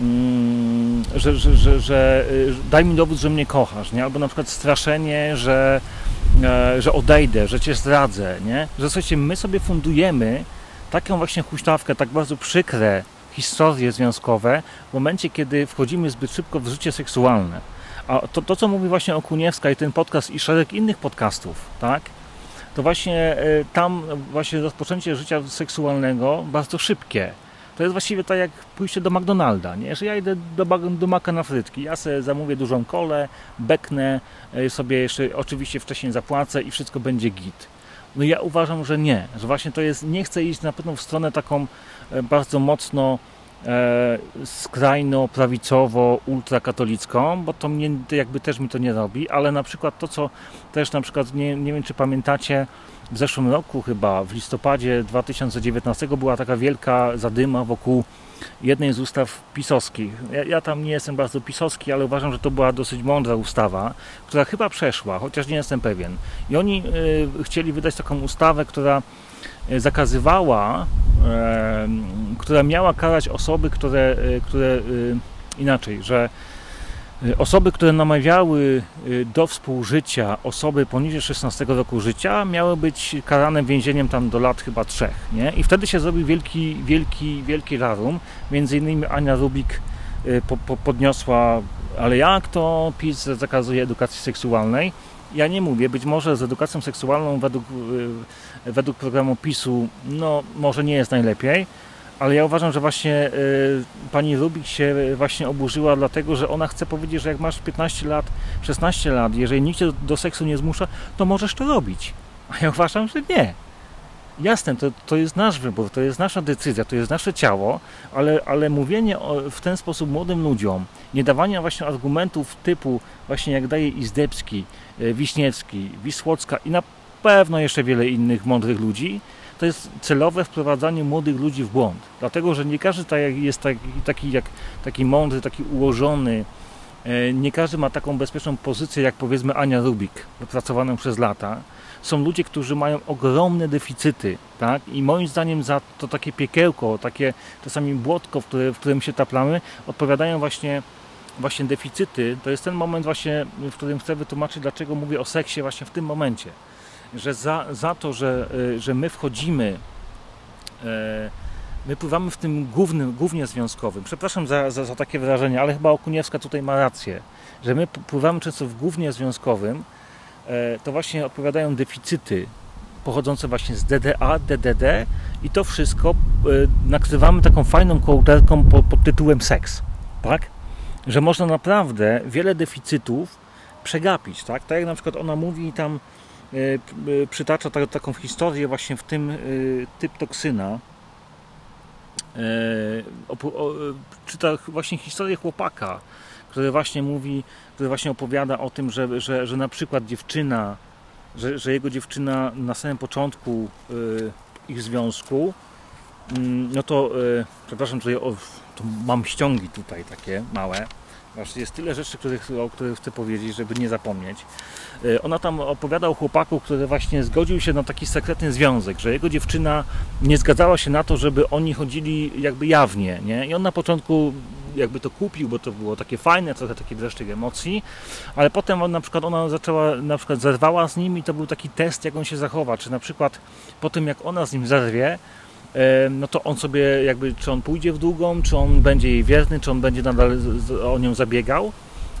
mm, że, że, że, że y, daj mi dowód, że mnie kochasz, nie? albo na przykład straszenie, że, e, że odejdę, że cię zdradzę, nie? że słuchajcie, my sobie fundujemy taką właśnie huśtawkę, tak bardzo przykre historie związkowe w momencie, kiedy wchodzimy zbyt szybko w życie seksualne. A to, to, co mówi właśnie Okuniewska i ten podcast i szereg innych podcastów, tak? To właśnie e, tam właśnie rozpoczęcie życia seksualnego bardzo szybkie. To jest właściwie tak jak pójście do McDonalda, nie? Że ja idę do, do maka na frytki, ja sobie zamówię dużą kolę, beknę, e, sobie jeszcze oczywiście wcześniej zapłacę i wszystko będzie git. No ja uważam, że nie, że właśnie to jest, nie chcę iść na pewno w stronę taką e, bardzo mocno e, skrajno prawicowo ultrakatolicką, bo to mnie jakby też mi to nie robi, ale na przykład to, co też na przykład, nie, nie wiem czy pamiętacie, w zeszłym roku chyba, w listopadzie 2019 była taka wielka zadyma wokół jednej z ustaw pisowskich. Ja, ja, tam nie jestem bardzo pisowski, ale uważam, że to była dosyć mądra ustawa, która chyba przeszła, chociaż nie jestem pewien. I oni y, chcieli wydać taką ustawę, która E, zakazywała, która miała karać osoby, które, e, które inaczej, że Y, osoby, które namawiały y, do współżycia osoby poniżej 16 roku życia, miały być karane więzieniem tam do lat chyba trzech, nie? I wtedy się zrobił wielki, wielki, wielki rarum. Między innymi Ania Rubik y, po, po, podniosła, ale jak to PiS zakazuje edukacji seksualnej? Ja nie mówię, być może z edukacją seksualną według, według programu PiSu, no może nie jest najlepiej, ale ja uważam, że właśnie y, pani Rubik się właśnie oburzyła, dlatego że ona chce powiedzieć, że jak masz 15 lat, 16 lat, jeżeli nikt cię do seksu nie zmusza, to możesz to robić. A ja uważam, że nie. Jasne, to, to jest nasz wybór, to jest nasza decyzja, to jest nasze ciało, ale, ale mówienie o, w ten sposób młodym ludziom, nie dawanie właśnie argumentów typu właśnie jak daje Izdebski, y, Wiśniewski, Wisłocka i na pewno jeszcze wiele innych mądrych ludzi, to jest celowe wprowadzanie młodych ludzi w błąd. Dlatego, że nie każdy tak jest taki, taki, jak, taki mądry, taki ułożony, e, nie każdy ma taką bezpieczną pozycję jak powiedzmy Ania Rubik, wypracowaną przez lata. Są ludzie, którzy mają ogromne deficyty, tak? I moim zdaniem za to takie piekiełko, takie czasami błotko, w, które, w którym się taplamy, odpowiadają właśnie właśnie deficyty, to jest ten moment właśnie, w którym chcę wytłumaczyć, dlaczego mówię o seksie właśnie w tym momencie że za, za to, że, e, że my wchodzimy, e, my pływamy w tym głównym, głównie związkowym. Przepraszam za, za, za takie wyrażenie, ale chyba Okuniewska tutaj ma rację, że my pływamy często w głównie związkowym, e, to właśnie odpowiadają deficyty pochodzące właśnie z DDA, DDD i to wszystko nakrywamy taką fajną kołderką pod tytułem seks, tak? Że można naprawdę wiele deficytów przegapić, tak? Tak jak na przykład ona mówi tam E, e, przytacza taką historię właśnie w tym e, typ toksyna. Czyta właśnie historię chłopaka, który właśnie mówi, który właśnie opowiada o tym, że, że, że na przykład dziewczyna, że, że jego dziewczyna na samym początku ich związku, mm, no to, przepraszam, tutaj o, to mam ściągi tutaj takie małe, jest tyle rzeczy, których, o których chcę powiedzieć, żeby nie zapomnieć. E, ona tam opowiada o chłopaku, który właśnie zgodził się na taki sekretny związek, że jego dziewczyna nie zgadzała się na to, żeby oni chodzili jakby jawnie, nie? I on na początku jakby to kupił, bo to było takie fajne, trochę taki dreszczyk emocji, ale potem on, na przykład ona zaczęła, na przykład zerwała z nim i to był taki test, jak on się zachowa, czy na przykład po tym, jak ona z nim zerwie, no to on sobie jakby, czy on pójdzie w długą, czy on będzie jej wierny, czy on będzie nadal o nią zabiegał.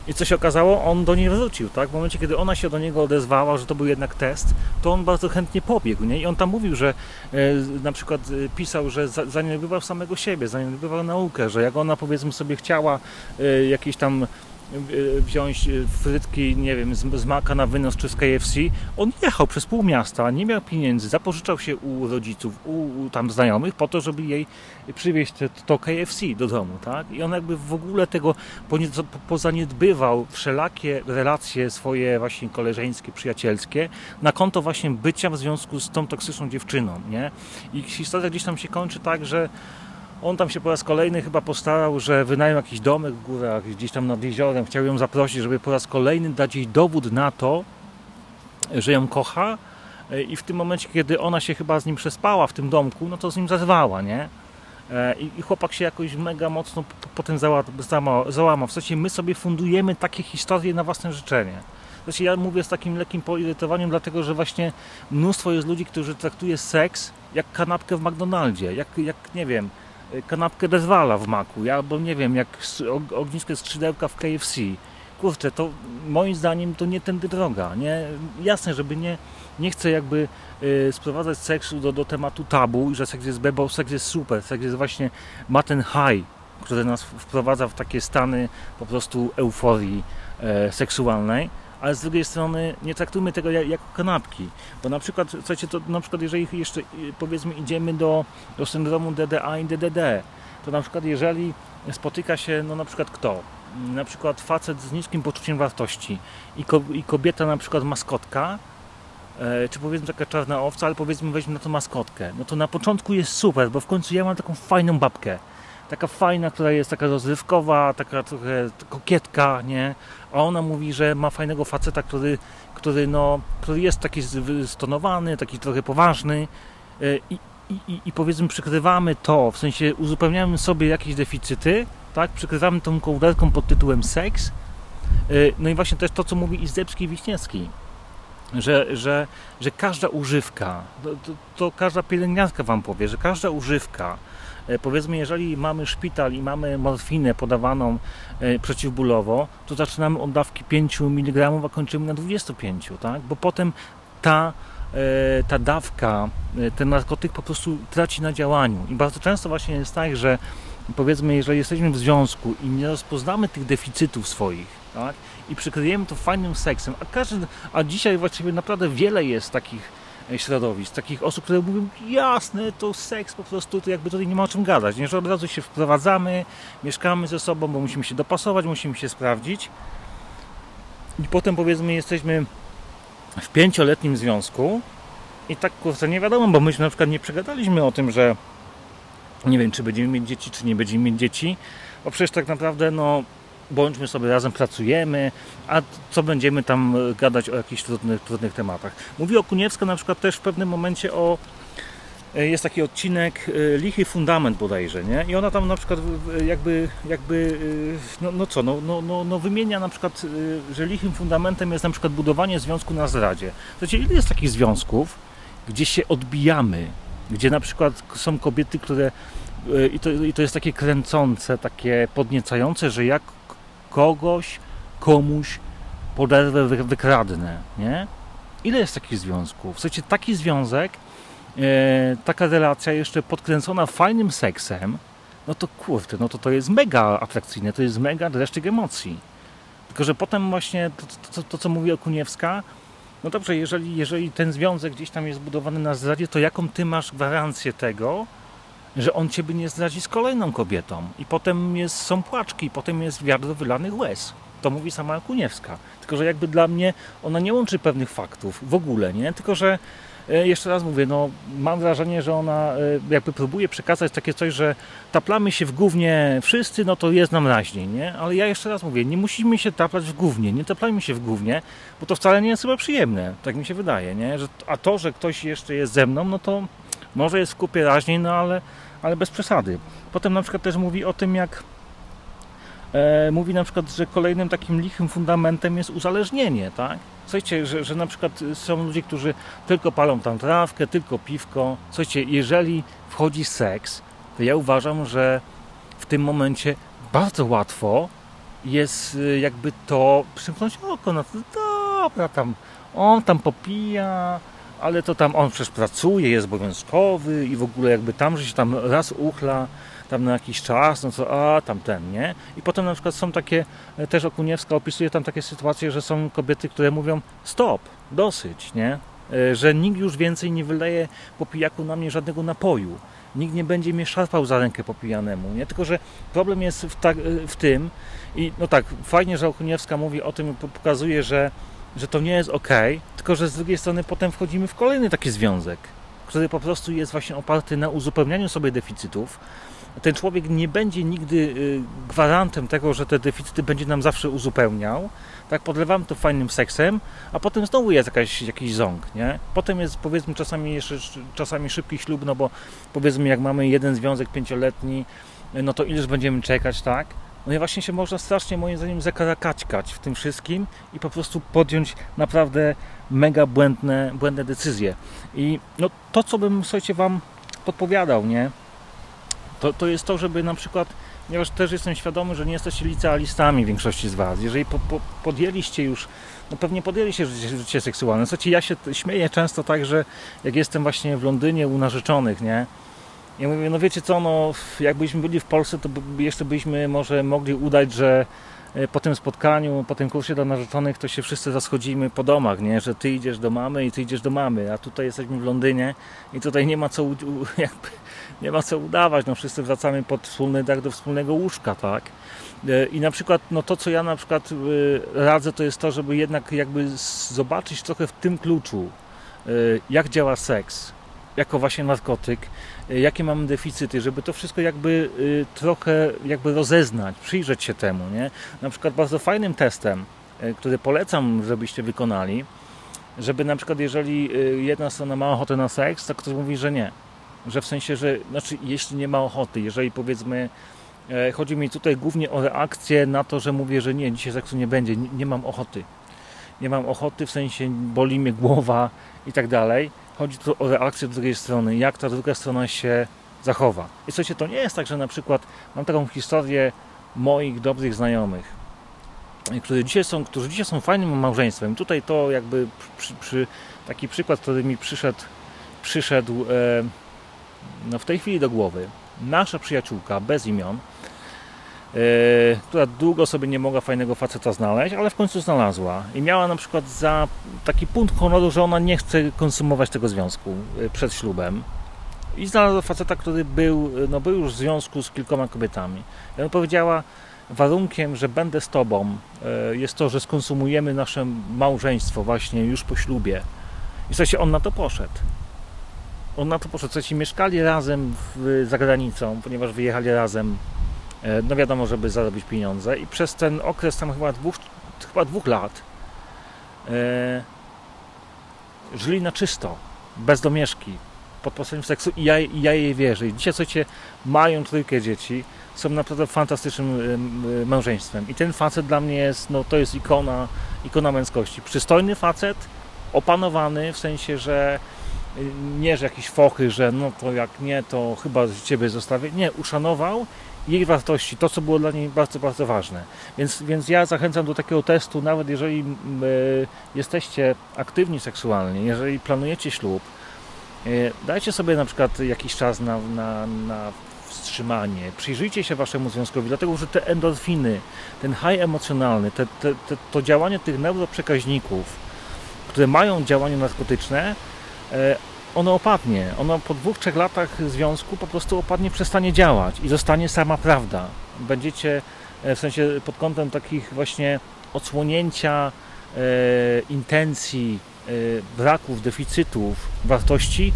I co się okazało? On do niej wrócił, tak? W momencie, kiedy ona się do niego odezwała, że to był jednak test, to on bardzo chętnie pobiegł, nie? I on tam mówił, że e, na przykład e, pisał, że zaniedbywał samego siebie, zaniedbywał naukę, że jak ona powiedzmy sobie chciała e, jakieś tam wziąć frytki, nie wiem, z, maka na wynos czy z KFC. On jechał przez pół miasta, nie miał pieniędzy, zapożyczał się u rodziców, u, u tam znajomych po to, żeby jej przywieźć to, to KFC do domu, tak? I on jakby w ogóle tego pozaniedbywał wszelakie relacje swoje właśnie koleżeńskie, przyjacielskie na konto właśnie bycia w związku z tą toksyczną dziewczyną, nie? I historia gdzieś tam się kończy tak, że on tam się po raz kolejny chyba postarał, że wynajął jakiś domek w górach, gdzieś tam nad jeziorem. Chciał ją zaprosić, żeby po raz kolejny dać jej dowód na to, że ją kocha. E, I w tym momencie, kiedy ona się chyba z nim przespała w tym domku, no to z nim zazwała, nie? E, I chłopak się jakoś mega mocno potem załamał. W sensie my sobie fundujemy takie historie na własne życzenie. Znaczy ja mówię z takim lekkim poirytowaniem, dlatego że właśnie mnóstwo jest ludzi, którzy traktuje seks jak kanapkę w McDonaldzie, jak, jak nie wiem, kanapkę dezwala w maku, albo nie wiem, jak ogniskie skrzydełka w KFC. Kurczę, to moim zdaniem to nie tędy droga, nie? Jasne, żeby nie, nie chcę jakby y, sprowadzać seksu do, do tematu tabu i że seks jest bebo, seks jest super, seks jest właśnie, ma ten high, który nas wprowadza w takie stany po prostu euforii e, seksualnej ale z drugiej strony nie traktujmy tego jako kanapki, bo na przykład, słuchajcie, to na przykład jeżeli jeszcze y, powiedzmy idziemy do, do syndromu DDA i DDD, to na przykład jeżeli spotyka się, no na przykład kto? Na przykład facet z niskim poczuciem wartości i, ko i kobieta na przykład maskotka, e, czy powiedzmy taka czarna owca, ale powiedzmy weźmy na to maskotkę, no to na początku jest super, bo w końcu ja mam taką fajną babkę, taka fajna, która jest taka rozrywkowa, taka trochę kokietka, nie? A ona mówi, że ma fajnego faceta, który, który, no, który jest taki stonowany, taki trochę poważny e, i, i, i powiedzmy przykrywamy to, w sensie uzupełniamy sobie jakieś deficyty, tak? Przykrywamy tą kołderką pod tytułem seks No i właśnie też to, co mówi Izdebski i Wiśniewski, że, że, że każda używka, to, to, to każda pielęgniarka Wam powie, że każda używka, powiedzmy, jeżeli mamy szpital i mamy morfinę podawaną przeciwbólowo, to zaczynamy od dawki 5 mg, a kończymy na 25, tak? bo potem ta E, ta dawka, e, ten narkotyk po prostu traci na działaniu. I bardzo często właśnie jest tak, że powiedzmy, jeżeli jesteśmy w związku i nie rozpoznamy tych deficytów swoich, tak, i przykryjemy to fajnym seksem, a każdy, a dzisiaj właściwie naprawdę wiele jest takich e, środowisk, takich osób, które mówią, jasne, to seks po prostu, to jakby tutaj nie ma o czym gadać, nie, że od razu się wprowadzamy, mieszkamy ze sobą, bo musimy się dopasować, musimy się sprawdzić. I potem powiedzmy jesteśmy w pięcioletnim związku i tak kurczę nie wiadomo, bo myśmy na przykład nie przegadaliśmy o tym, że nie wiem, czy będziemy mieć dzieci, czy nie będziemy mieć dzieci, bo przecież tak naprawdę no bądźmy sobie razem, pracujemy, a co będziemy tam gadać o jakichś trudnych, trudnych tematach. Mówi Okuniewska na przykład też w pewnym momencie o E, jest taki odcinek e, Lichy Fundament bodajże, nie? I ona tam na przykład jakby, jakby e, no, no co, no, no, no, no wymienia na przykład, że lichym fundamentem jest na przykład budowanie związku na zdradzie. Wiecie, ile jest takich związków, gdzie się odbijamy, gdzie na przykład są kobiety, które i to, i to jest takie kręcące, takie podniecające, że jak kogoś, komuś poderwę, wykradnę, nie? Ile jest takich związków? W taki związek e, taka relacja jeszcze podkręcona fajnym seksem, no to kurde, no to to jest mega atrakcyjne, to jest mega dreszczyk emocji. Tylko, że potem właśnie to, to, to, co mówi Okuniewska, no dobrze, jeżeli, jeżeli ten związek gdzieś tam jest budowany na zdradzie, to jaką ty masz gwarancję tego, że on ciebie nie zdradzi z kolejną kobietą? I potem jest, są płaczki, i potem jest wiadro wylanych łez. To mówi sama Okuniewska. Tylko, że jakby dla mnie ona nie łączy pewnych faktów w ogóle, nie? Tylko, że E, jeszcze raz mówię, no, mam wrażenie, że ona e, jakby próbuje przekazać takie coś, że taplamy się w głównie wszyscy, no to jest nam raźniej, nie? Ale ja jeszcze raz mówię, nie musimy się taplać w głównie, nie taplajmy się w głównie, bo to wcale nie jest chyba przyjemne, tak mi się wydaje, nie? Że, a to, że ktoś jeszcze jest ze mną, no to może jest w kupie raźniej, no ale, ale bez przesady. Potem na przykład też mówi o tym, jak e, mówi na przykład, że kolejnym takim lichym fundamentem jest uzależnienie, tak? Słuchajcie, że, że na przykład są ludzie, którzy tylko palą tam trawkę, tylko piwko. Słuchajcie, jeżeli wchodzi seks, to ja uważam, że w tym momencie bardzo łatwo jest y, jakby to przymknąć oko na to, dobra, tam on tam popija, ale to tam on przecież pracuje, jest obowiązkowy i w ogóle jakby tam, że się tam raz uchla, tam na jakiś czas, no co, a tam ten, nie? I potem na przykład są takie, e, też Okuniewska opisuje tam takie sytuacje, że są kobiety, które mówią stop, dosyć, nie? E, że nikt już więcej nie wyleje po pijaku na mnie żadnego napoju. Nikt nie będzie mnie szarpał za rękę po pijanemu, nie? Tylko, że problem jest w, tak, e, w tym i no tak, fajnie, że Okuniewska mówi o tym, pokazuje, że że to nie jest ok, tylko że z drugiej strony potem wchodzimy w kolejny taki związek, który po prostu jest właśnie oparty na uzupełnianiu sobie deficytów, ten człowiek nie będzie nigdy y, gwarantem tego, że te deficyty będzie nam zawsze uzupełniał. Tak, podlewamy to fajnym seksem, a potem znowu jest jakaś, jakiś ząg, nie? Potem jest powiedzmy czasami jeszcze czasami szybki ślub, no bo powiedzmy jak mamy jeden związek pięcioletni, no to ileż będziemy czekać, tak? No i właśnie się można strasznie moim zdaniem zakarakaćkać w tym wszystkim i po prostu podjąć naprawdę mega błędne, błędne decyzje. I no to, co bym, słuchajcie, Wam podpowiadał, nie? to, to jest to, żeby na przykład, ponieważ też jestem świadomy, że nie jesteście licealistami większości z Was, jeżeli po, po, podjęliście już, no pewnie podjęliście życie, życie seksualne. Znaczy ja się śmieję często tak, że jak jestem właśnie w Londynie u narzeczonych, nie, ja mówię, no wiecie co, no jakbyśmy byli w Polsce, to jeszcze byśmy może mogli udać, że e, po tym spotkaniu, po tym kursie dla narzeczonych, to się wszyscy zaschodzimy po domach, nie? że ty idziesz do mamy i ty idziesz do mamy, a tutaj jesteśmy w Londynie i tutaj nie ma co jakby nie ma co udawać, no wszyscy wracamy pod wspólny dach do wspólnego łóżka, tak? E, I na przykład, no to co ja na przykład e, radzę, to jest to, żeby jednak jakby zobaczyć trochę w tym kluczu, jak działa seks, jako właśnie narkotyk, jakie mamy deficyty, żeby to wszystko jakby trochę jakby rozeznać, przyjrzeć się temu, nie? Na przykład bardzo fajnym testem, który polecam, żebyście wykonali, żeby na przykład jeżeli jedna strona ma ochotę na seks, to ktoś mówi, że nie że w sensie, że znaczy, jeśli nie ma ochoty, jeżeli powiedzmy E, chodzi mi tutaj głównie o reakcję na to, że mówię, że nie, dzisiaj seksu nie będzie, nie, nie mam ochoty. Nie mam ochoty, w sensie boli mnie głowa i tak dalej. Chodzi tu o reakcję drugiej strony, jak ta druga strona się zachowa. I słuchajcie, to nie jest tak, że na przykład mam taką historię moich dobrych znajomych, którzy dzisiaj są, którzy dzisiaj są fajnym małżeństwem. Tutaj to jakby przy, przy taki przykład, który mi przyszedł, przyszedł e, no w tej chwili do głowy. Nasza przyjaciółka bez imion, która długo sobie nie mogła fajnego faceta znaleźć, ale w końcu znalazła i miała na przykład za taki punkt honoru, że ona nie chce konsumować tego związku e, przed ślubem. I znalazła faceta, który był, no, był już w związku z kilkoma kobietami. I ona powiedziała, warunkiem, że będę z Tobą, e, jest to, że skonsumujemy nasze małżeństwo właśnie już po ślubie. I słuchajcie, on na to poszedł. On na to poszedł. Słuchajcie, mieszkali razem w, za granicą, ponieważ wyjechali razem, e, no wiadomo, żeby zarobić pieniądze. I przez ten okres tam chyba dwóch, chyba dwóch lat e, żyli na czysto, bez domieszki, pod postacią seksu i ja, i ja jej wierzę. I dzisiaj, słuchajcie, mają trójkę dzieci, są naprawdę fantastycznym małżeństwem. I ten facet dla mnie jest, no to jest ikona, ikona męskości. Przystojny facet, opanowany, w sensie, że nie, że jakieś fochy, że no to jak nie, to chyba Ciebie zostawię. Nie, uszanował jej wartości, to co było dla niej bardzo, bardzo ważne. Więc, więc ja zachęcam do takiego testu, nawet jeżeli y, jesteście aktywni seksualnie, jeżeli planujecie ślub, y, dajcie sobie na przykład jakiś czas na, na, na wstrzymanie. Przyjrzyjcie się waszemu związkowi, dlatego że te endorfiny, ten high emocjonalny, te, te, te, to działanie tych neuroprzekaźników, które mają działanie narkotyczne, e, ono opadnie. Ono po dwóch, trzech latach związku po prostu opadnie, przestanie działać i zostanie sama prawda. Będziecie e, w sensie pod kątem takich właśnie odsłonięcia e, intencji, e, braków, deficytów, wartości,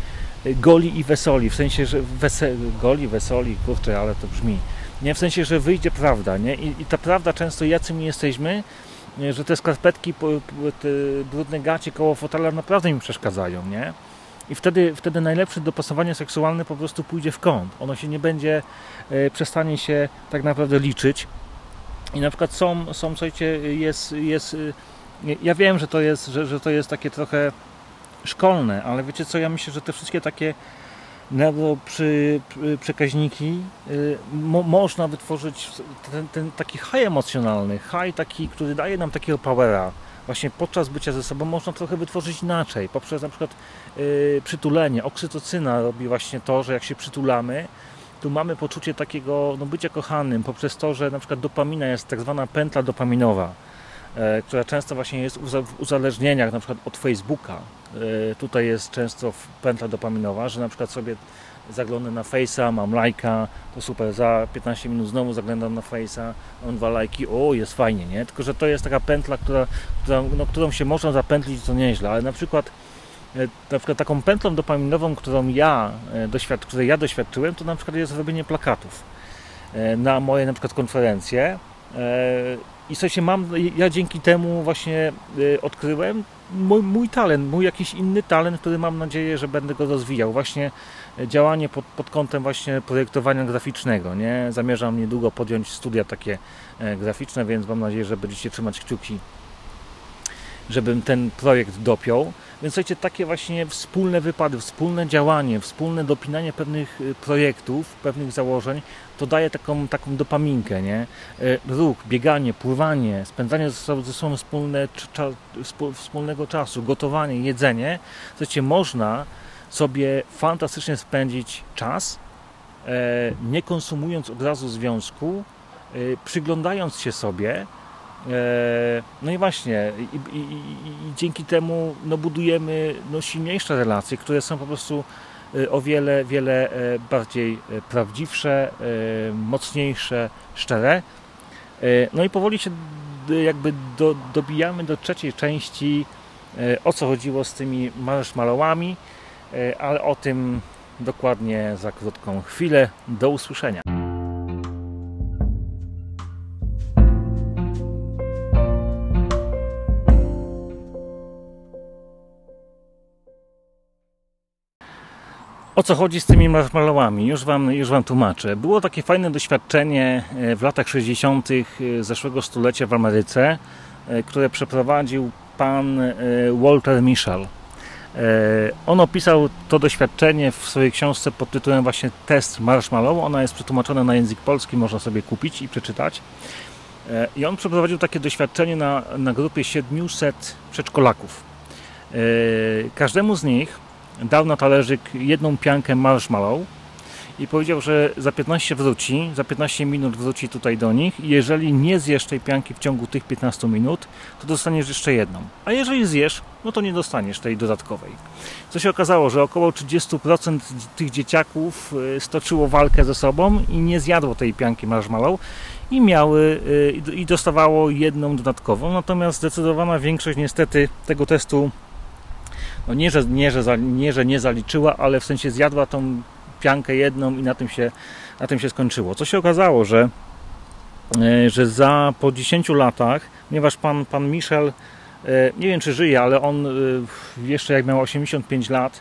goli i wesoli, w sensie, że wese, goli, wesoli, kurczę, ale to brzmi, nie, w sensie, że wyjdzie prawda, nie, i, i ta prawda często, jacy my jesteśmy, nie? że te skarpetki, te brudne gacie koło fotela naprawdę mi przeszkadzają, nie, i wtedy, wtedy najlepsze dopasowanie seksualne po prostu pójdzie w kąt, ono się nie będzie, e, przestanie się tak naprawdę liczyć, i na przykład są, są słuchajcie, jest, jest ja wiem, że to jest, że, że to jest takie trochę szkolne, ale wiecie co, ja myślę, że te wszystkie takie przy, przekaźniki y, mo, można wytworzyć ten, ten, taki high emocjonalny, high taki, który daje nam takiego powera. Właśnie podczas bycia ze sobą można trochę wytworzyć inaczej, poprzez na przykład przytulenie. Oksytocyna robi właśnie to, że jak się przytulamy, tu mamy poczucie takiego no, bycia kochanym, poprzez to, że na przykład dopamina jest tak zwana pętla dopaminowa E, która często właśnie jest w uzależnieniach, na przykład od Facebooka. E, tutaj jest często pętla dopaminowa, że na przykład sobie zaglądam na Face'a, mam lajka, to super, za 15 minut znowu zaglądam na Face'a, mam dwa lajki, o jest fajnie, nie? Tylko, że to jest taka pętla, która, która, no, którą się można zapętlić, to nieźle, ale na przykład na przykład taką pętlą dopaminową, którą ja, doświad której ja doświadczyłem, to na przykład jest robienie plakatów na moje na przykład konferencje i słuchajcie, mam, ja dzięki temu właśnie odkryłem mój, mój, talent, mój jakiś inny talent, który mam nadzieję, że będę go rozwijał. Właśnie działanie pod, pod kątem właśnie projektowania graficznego. Nie? Zamierzam niedługo podjąć studia takie e, graficzne, więc mam nadzieję, że będziecie trzymać kciuki, żebym ten projekt dopiął. Więc słuchajcie, takie właśnie wspólne wypady, wspólne działanie, wspólne dopinanie pewnych y, projektów, pewnych założeń, to daje taką, taką dopaminkę, nie? E, ruch, bieganie, pływanie, spędzanie ze sobą, ze sobą wspólne, cza, wspólnego czasu, gotowanie, jedzenie. Słuchajcie, można sobie fantastycznie spędzić czas, e, nie konsumując od razu związku, e, przyglądając się sobie, no i właśnie, i, i, i, dzięki temu no, budujemy no, silniejsze relacje, które są po prostu Y, o wiele, wiele e, bardziej e, prawdziwsze, e, mocniejsze, szczere. No i powoli się jakby do, dobijamy do trzeciej części, o co chodziło z tymi marszmalowami, ale o tym dokładnie za krótką chwilę. Do usłyszenia. O co chodzi z tymi marshmallowami? Już wam, już wam tłumaczę. Było takie fajne doświadczenie e, w latach 60. E, zeszłego stulecia w Ameryce, e, które przeprowadził pan Walter Mischel. On opisał to doświadczenie w swojej książce pod tytułem właśnie Test Marshmallow. Ona jest przetłumaczona na język polski, można sobie kupić i przeczytać. I on przeprowadził takie doświadczenie na, na grupie 700 przedszkolaków. Każdemu z nich dał na talerzyk jedną piankę marshmallow i powiedział, że za 15 wróci, za 15 minut wróci tutaj do nich i jeżeli nie zjesz tej pianki w ciągu tych 15 minut, to dostaniesz jeszcze jedną. A jeżeli zjesz, no to nie dostaniesz tej dodatkowej. Co się okazało, że około 30% tych dzieciaków y, stoczyło walkę ze sobą i nie zjadło tej pianki marshmallow i miały y, i dostawało jedną dodatkową. Natomiast zdecydowana większość niestety tego testu no nie, że, nie, że, nie, że nie zaliczyła, ale w sensie zjadła tą piankę jedną i na tym się, na tym się skończyło. Co się okazało, że, e, że za po 10 latach, ponieważ pan, pan Michel, e, nie wiem czy żyje, ale on e, jeszcze jak miał 85 lat,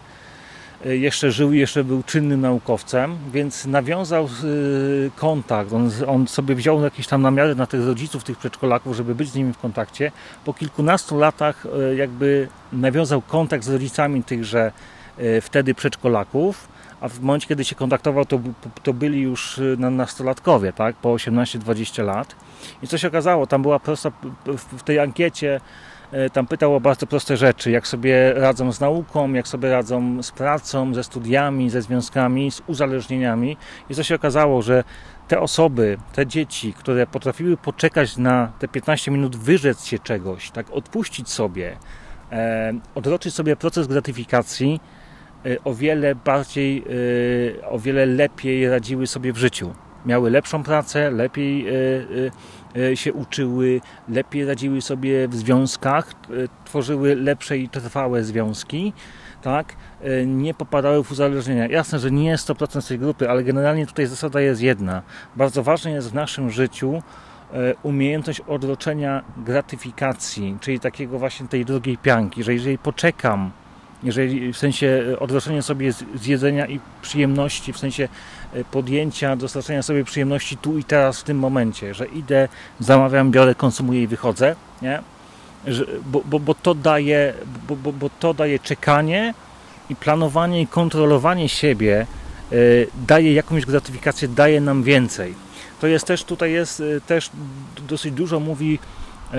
jeszcze żył, jeszcze był czynnym naukowcem, więc nawiązał e, kontakt. On, on, sobie wziął jakieś tam namiary na tych rodziców, tych przedszkolaków, żeby być z nimi w kontakcie. Po kilkunastu latach e, jakby nawiązał kontakt z rodzicami tychże wtedy przedszkolaków, a w momencie, kiedy się kontaktował, to, to byli już nastolatkowie, tak? po 18-20 lat. I co się okazało, tam była prosta, w tej ankiecie E, tam pytał o bardzo proste rzeczy, jak sobie radzą z nauką, jak sobie radzą z pracą, ze studiami, ze związkami, z uzależnieniami. I co się okazało, że te osoby, te dzieci, które potrafiły poczekać na te 15 minut, wyrzec się czegoś, tak odpuścić sobie, e, odroczyć sobie proces gratyfikacji, e, o wiele bardziej, e, o wiele lepiej radziły sobie w życiu. Miały lepszą pracę, lepiej e, e, E, się uczyły, lepiej radziły sobie w związkach, e, tworzyły lepsze i trwałe związki, tak? E, nie popadały w uzależnienia. Jasne, że nie jest 100% z tej grupy, ale generalnie tutaj zasada jest jedna. Bardzo ważne jest w naszym życiu umiejętność odroczenia gratyfikacji, czyli takiego właśnie tej drugiej pianki, że jeżeli poczekam jeżeli w sensie e, odroczenia sobie z jedzenia i przyjemności, w sensie e, podjęcia, dostarczenia sobie przyjemności tu i teraz, w tym momencie, że idę, zamawiam, biorę, konsumuję i wychodzę, nie? Że, bo, bo, bo, to daje, bo, bo, bo to daje czekanie i planowanie i kontrolowanie siebie y, daje jakąś gratyfikację, daje nam więcej. To jest też, tutaj jest y, też dosyć dużo mówi y,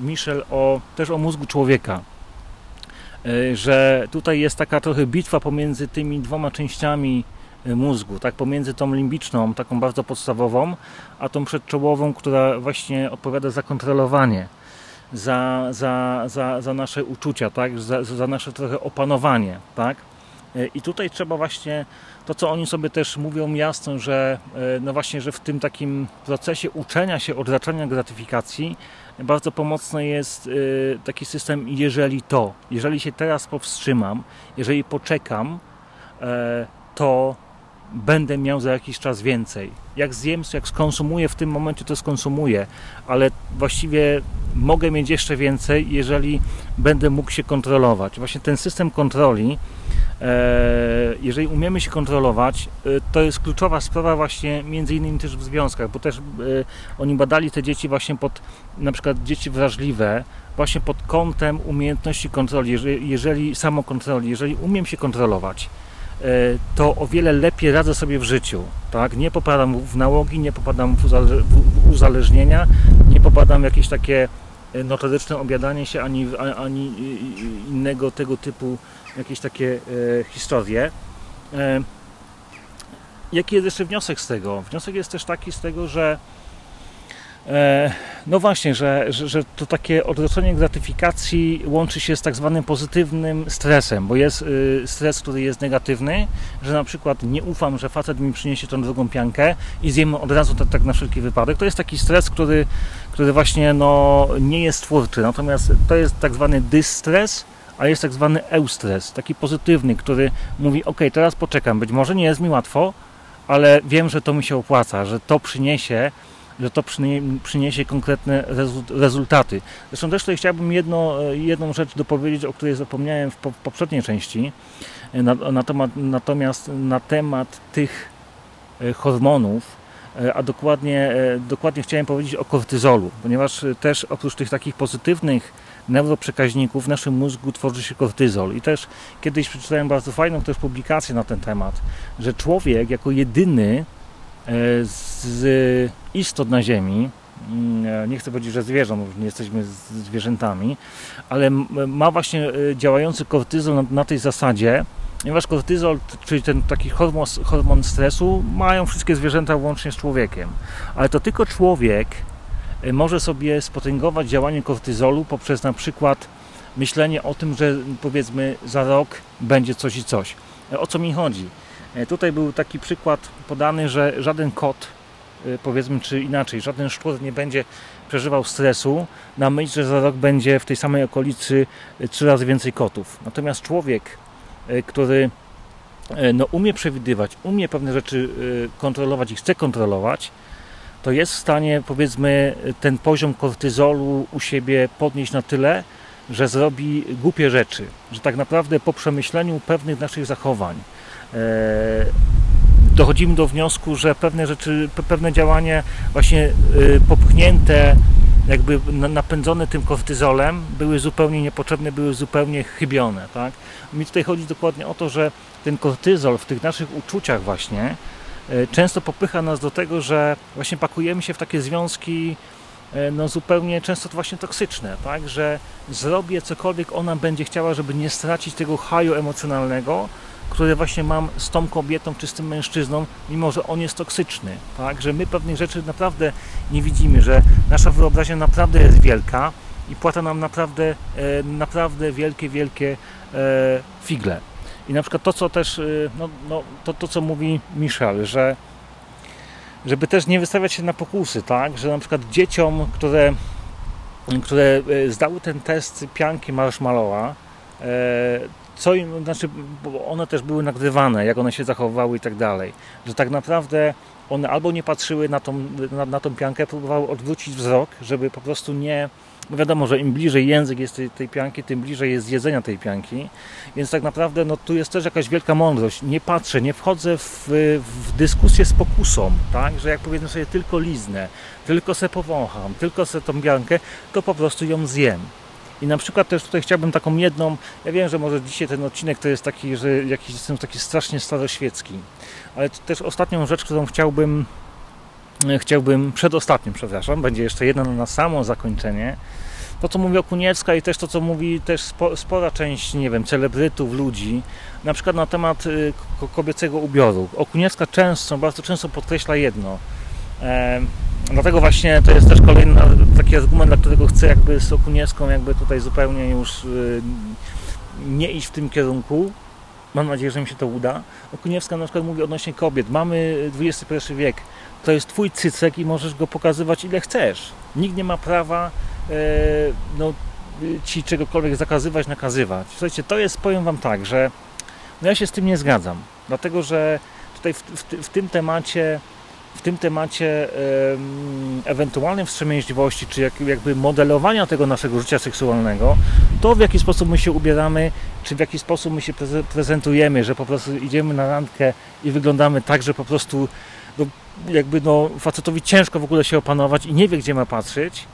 Michel o, też o mózgu człowieka E, że tutaj jest taka trochę bitwa pomiędzy tymi dwoma częściami e, mózgu, tak pomiędzy tą limbiczną, taką bardzo podstawową, a tą przedczołową, która właśnie odpowiada za kontrolowanie, za, za, za, za nasze uczucia, tak? za, za nasze trochę opanowanie. Tak? E, I tutaj trzeba właśnie to, co oni sobie też mówią jasno, że no właśnie, że w tym takim procesie uczenia się, odraczania gratyfikacji bardzo pomocny jest y, taki system jeżeli to, jeżeli się teraz powstrzymam, jeżeli poczekam, to będę miał za jakiś czas więcej. Jak zjem, jak skonsumuję w tym momencie, to skonsumuję, ale właściwie mogę mieć jeszcze więcej, jeżeli będę mógł się kontrolować. Właśnie ten system kontroli, e, jeżeli umiemy się kontrolować, e, to jest kluczowa sprawa właśnie między innymi też w związkach, bo też e, oni badali te dzieci właśnie pod, na przykład dzieci wrażliwe, właśnie pod kątem umiejętności kontroli, jeżeli, jeżeli samokontroli, jeżeli umiem się kontrolować, to o wiele lepiej radzę sobie w życiu. Tak? Nie popadam w nałogi, nie popadam w uzależnienia, nie popadam w jakieś takie e, notoryczne obiadanie się, ani, ani innego tego typu jakieś takie e, historie. E, jaki jest jeszcze wniosek z tego? Wniosek jest też taki z tego, że E, no właśnie, że, że, że, to takie odroczenie gratyfikacji łączy się z tak zwanym pozytywnym stresem, bo jest y, stres, który jest negatywny, że na przykład nie ufam, że facet mi przyniesie tą drugą piankę i zjem od razu tak, tak na wszelki wypadek. To jest taki stres, który, który właśnie no, nie jest twórczy, natomiast to jest tak zwany dystres, a jest tak zwany eustres, taki pozytywny, który mówi, ok, teraz poczekam, być może nie jest mi łatwo, ale wiem, że to mi się opłaca, że to przyniesie że to przyniesie konkretne rezultaty. Zresztą też tutaj chciałbym jedno, jedną rzecz dopowiedzieć, o której zapomniałem w poprzedniej części, natomiast na temat tych hormonów, a dokładnie, dokładnie chciałem powiedzieć o kortyzolu, ponieważ też oprócz tych takich pozytywnych neuroprzekaźników w naszym mózgu tworzy się kortyzol. I też kiedyś przeczytałem bardzo fajną też publikację na ten temat, że człowiek jako jedyny e, z istot na Ziemi, mm, e, nie chcę powiedzieć, że zwierząt, nie jesteśmy zwierzętami, ale ma właśnie e, działający kortyzol na, tej zasadzie, ponieważ kortyzol, czyli ten taki hormon, hormon stresu, mają wszystkie zwierzęta łącznie z człowiekiem. Ale to tylko człowiek Y, może sobie spotęgować działanie kortyzolu poprzez na przykład myślenie o tym, że powiedzmy za rok będzie coś i coś. O co mi chodzi? Y, tutaj był taki przykład podany, że żaden kot, powiedzmy, czy inaczej, żaden szczur nie będzie przeżywał stresu na myśl, że za rok będzie w tej samej okolicy trzy razy więcej kotów. Natomiast człowiek, który no, umie przewidywać, umie pewne rzeczy kontrolować i chce kontrolować, to jest w stanie, powiedzmy, ten poziom kortyzolu u siebie podnieść na tyle, że zrobi głupie rzeczy, że tak naprawdę po przemyśleniu pewnych naszych zachowań e, dochodzimy do wniosku, że pewne rzeczy, pewne działanie właśnie e, popchnięte, jakby napędzone tym kortyzolem, były zupełnie niepotrzebne, były zupełnie chybione. Tak? Mi tutaj chodzi dokładnie o to, że ten kortyzol w tych naszych uczuciach właśnie E, często popycha nas do tego, że właśnie pakujemy się w takie związki e, no zupełnie często to właśnie toksyczne, tak, że zrobię cokolwiek ona będzie chciała, żeby nie stracić tego haju emocjonalnego, które właśnie mam z tą kobietą czy z tym mężczyzną, mimo że on jest toksyczny, tak, że my pewnych rzeczy naprawdę nie widzimy, że nasza wyobraźnia naprawdę jest wielka i płata nam naprawdę, e, naprawdę wielkie, wielkie figle. I na przykład to, co też, y, no, no, to, to, co mówi Michel, że żeby też nie wystawiać się na pokusy, tak, że na przykład dzieciom, które, które zdały ten test pianki marshmallowa, e, co im, znaczy, bo one też były nagrywane, jak one się zachowywały i tak dalej, że tak naprawdę one albo nie patrzyły na tą, na, na tą piankę, próbowały odwrócić wzrok, żeby po prostu nie, bo wiadomo, że im bliżej język jest tej, tej pianki, tym bliżej jest jedzenia tej pianki. Więc tak naprawdę no, tu jest też jakaś wielka mądrość. Nie patrzę, nie wchodzę w, w dyskusję z pokusą, tak? że jak powiedzmy sobie tylko liznę, tylko se powącham, tylko se tą piankę, to po prostu ją zjem. I na przykład też tutaj chciałbym taką jedną, ja wiem, że może dzisiaj ten odcinek to jest taki, że jakiś jestem taki strasznie staroświecki, ale też ostatnią rzecz, którą chciałbym chciałbym, przedostatnim, przepraszam, będzie jeszcze jedna na samo zakończenie. To, co mówi Okuniewska i też to, co mówi też spora część, nie wiem, celebrytów, ludzi, na przykład na temat y, kobiecego ubioru. Okuniewska często, bardzo często podkreśla jedno. E, dlatego właśnie to jest też kolejny taki argument, dla którego chcę jakby z Okuniewską jakby tutaj zupełnie już y, nie iść w tym kierunku, Mam nadzieję, że mi się to uda. Okuniewska na przykład mówi odnośnie kobiet. Mamy XXI wiek. To jest twój cycek i możesz go pokazywać ile chcesz. Nikt nie ma prawa e, no, ci czegokolwiek zakazywać, nakazywać. Słuchajcie, to jest, powiem wam tak, że no ja się z tym nie zgadzam. Dlatego, że tutaj w, w, w tym temacie w tym temacie ewentualnej wstrzemięźliwości, czy jakby modelowania tego naszego życia seksualnego, to w jaki sposób my się ubieramy, czy w jaki sposób my się prezentujemy, że po prostu idziemy na randkę i wyglądamy tak, że po prostu no, jakby no, facetowi ciężko w ogóle się opanować i nie wie, gdzie ma patrzeć.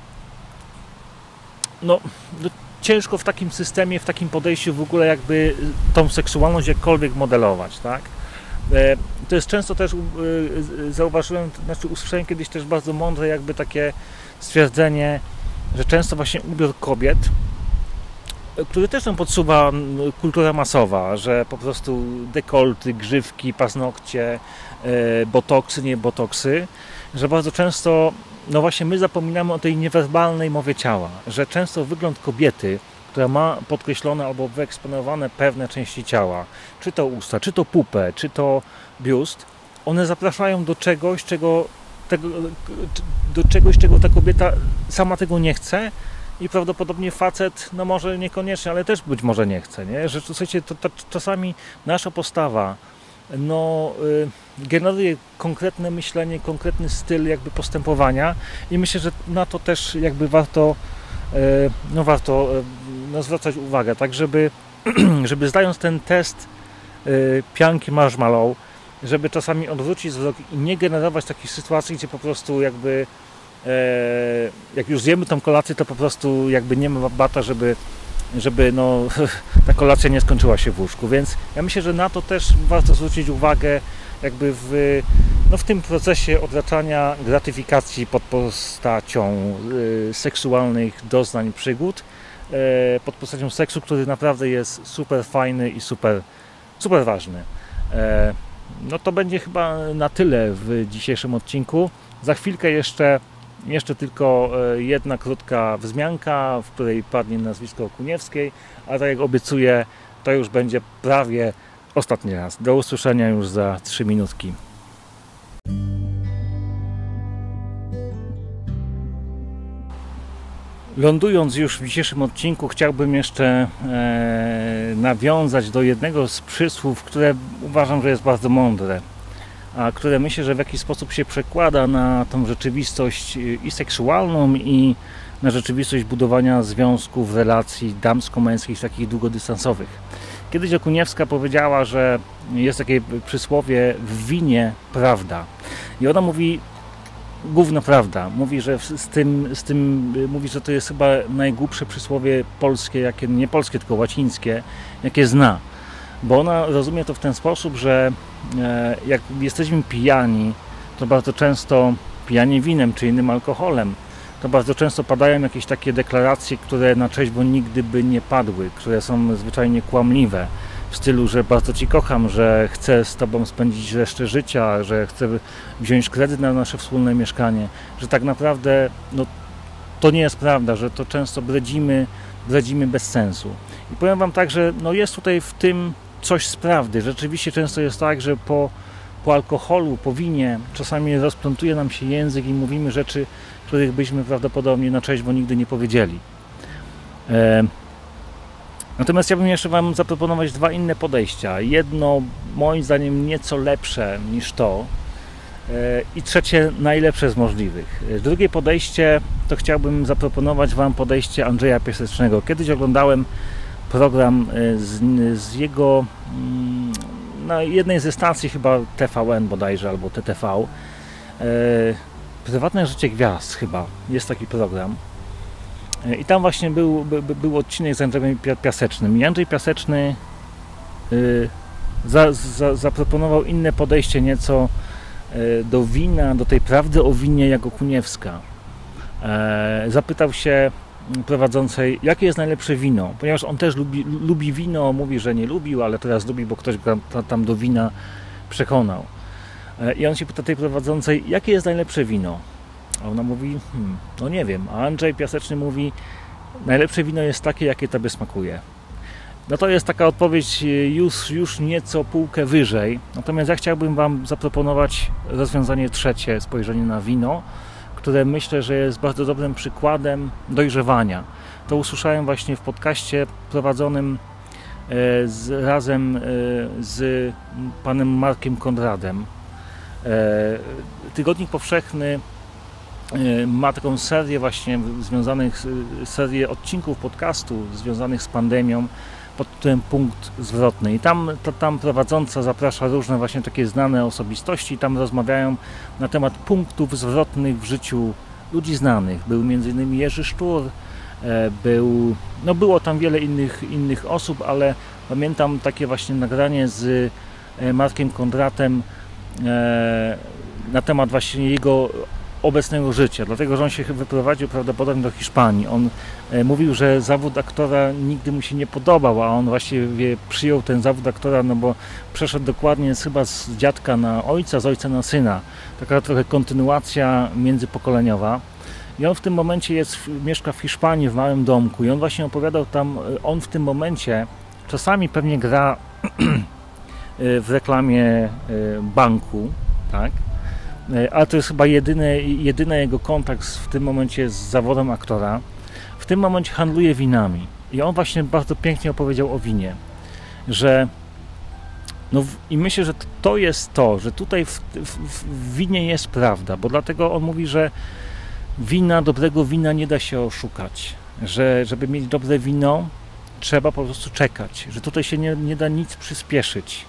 No, no ciężko w takim systemie, w takim podejściu w ogóle jakby tą seksualność jakkolwiek modelować, tak? E, to jest często też, e, zauważyłem, znaczy usłyszałem kiedyś też bardzo mądre jakby takie stwierdzenie, że często właśnie ubiór kobiet, e, który też nam podsuwa kultura masowa, że po prostu dekolty, grzywki, paznokcie, botoksy, nie botoksy, że bardzo często, no właśnie my zapominamy o tej niewerbalnej mowie ciała, że często wygląd kobiety która ma podkreślone albo wyeksponowane pewne części ciała, czy to usta, czy to pupę, czy to biust, one zapraszają do czegoś, czego, tego, do czegoś, czego ta kobieta sama tego nie chce. I prawdopodobnie facet, no może niekoniecznie, ale też być może nie chce, nie? że słuchajcie, to, to, czasami nasza postawa no, generuje konkretne myślenie, konkretny styl jakby postępowania. I myślę, że na to też jakby warto no warto no, zwracać uwagę, tak żeby, żeby zdając ten test pianki marshmallow, żeby czasami odwrócić wzrok i nie generować takich sytuacji, gdzie po prostu jakby e, jak już zjemy tą kolację, to po prostu jakby nie ma bata, żeby, żeby no, ta kolacja nie skończyła się w łóżku. Więc ja myślę, że na to też warto zwrócić uwagę jakby w, no, w tym procesie odraczania gratyfikacji pod postacią y, seksualnych doznań, przygód, y, pod postacią seksu, który naprawdę jest super fajny i super, super ważny. Y, no to będzie chyba na tyle w dzisiejszym odcinku. Za chwilkę jeszcze, jeszcze tylko e, jedna krótka wzmianka, w której padnie nazwisko Kuniewskiej, a tak jak obiecuję, to już będzie prawie ostatni raz. Do usłyszenia już za 3 minutki. Lądując już w dzisiejszym odcinku, chciałbym jeszcze e, nawiązać do jednego z przysłów, które uważam, że jest bardzo mądre, a które myślę, że w jakiś sposób się przekłada na tą rzeczywistość i seksualną, i na rzeczywistość budowania związków, relacji damsko-męskich, takich długodystansowych. Kiedyś Okuniewska powiedziała, że jest takie przysłowie w winie prawda. I ona mówi główna prawda. Mówi, że z tym, z tym mówi, że to jest chyba najgłupsze przysłowie polskie, jakie, nie polskie, tylko łacińskie, jakie zna. Bo ona rozumie to w ten sposób, że e, jak jesteśmy pijani, to bardzo często pijani winem czy innym alkoholem, to bardzo często padają jakieś takie deklaracje, które na bo nigdy by nie padły, które są zwyczajnie kłamliwe w stylu, że bardzo Ci kocham, że chcę z Tobą spędzić resztę życia, że chcę wziąć kredyt na nasze wspólne mieszkanie, że tak naprawdę no, to nie jest prawda, że to często bredzimy, bredzimy bez sensu. I powiem Wam tak, że no jest tutaj w tym coś z prawdy. Rzeczywiście często jest tak, że po, po alkoholu, po winie czasami rozplątuje nam się język i mówimy rzeczy, których byśmy prawdopodobnie na bo nigdy nie powiedzieli. E Natomiast chciałbym jeszcze Wam zaproponować dwa inne podejścia. Jedno, moim zdaniem, nieco lepsze niż to, e, i trzecie, najlepsze z możliwych. E, drugie podejście to chciałbym zaproponować Wam podejście Andrzeja Piasecznego. Kiedyś oglądałem program e, z, z jego mm, na jednej ze stacji, chyba TVN bodajże albo TTV. Prywatne życie gwiazd, chyba jest taki program. I tam właśnie był, by, był odcinek z Andrzejem Piasecznym. I Andrzej Piaseczny y, za, za, zaproponował inne podejście nieco y, do wina, do tej prawdy o winie jako Kuniewska. E, zapytał się prowadzącej, jakie jest najlepsze wino, ponieważ on też lubi, lubi wino, mówi, że nie lubił, ale teraz lubi, bo ktoś go tam do wina przekonał. E, I on się pyta tej prowadzącej, jakie jest najlepsze wino? A ona mówi, hmm, no nie wiem. A Andrzej Piaseczny mówi, najlepsze wino jest takie, jakie tobie smakuje. No to jest taka odpowiedź e, już, już nieco półkę wyżej. Natomiast ja chciałbym Wam zaproponować rozwiązanie trzecie, spojrzenie na wino, które myślę, że jest bardzo dobrym przykładem dojrzewania. To usłyszałem właśnie w podcaście prowadzonym e, z, razem e, z panem Markiem Konradem. Tygodnik Powszechny Y, ma taką serię właśnie związanych, serię odcinków podcastu związanych z pandemią pod tytułem Punkt Zwrotny. I tam, to, tam prowadząca zaprasza różne właśnie takie znane osobistości, tam rozmawiają na temat punktów zwrotnych w życiu ludzi znanych. Był m.in. Jerzy Sztur, e, był, no było tam wiele innych, innych osób, ale pamiętam takie właśnie nagranie z e, Markiem Kondratem e, na temat właśnie jego obecnego życia, dlatego że on się wyprowadził prawdopodobnie do Hiszpanii. On e, mówił, że zawód aktora nigdy mu się nie podobał, a on właściwie przyjął ten zawód aktora, no bo przeszedł dokładnie chyba z dziadka na ojca, z ojca na syna. Taka trochę kontynuacja międzypokoleniowa. I on w tym momencie jest, mieszka w Hiszpanii w małym domku i on właśnie opowiadał tam, e, on w tym momencie czasami pewnie gra e, w reklamie banku, tak? Ale to jest chyba jedyny, jedyny jego kontakt w tym momencie z zawodem aktora. W tym momencie handluje winami. I on właśnie bardzo pięknie opowiedział o winie, że No i myślę, że to jest to, że tutaj w, w, w winie jest prawda, bo dlatego on mówi, że wina, dobrego wina nie da się oszukać, że żeby mieć dobre wino, trzeba po prostu czekać, że tutaj się nie, nie da nic przyspieszyć,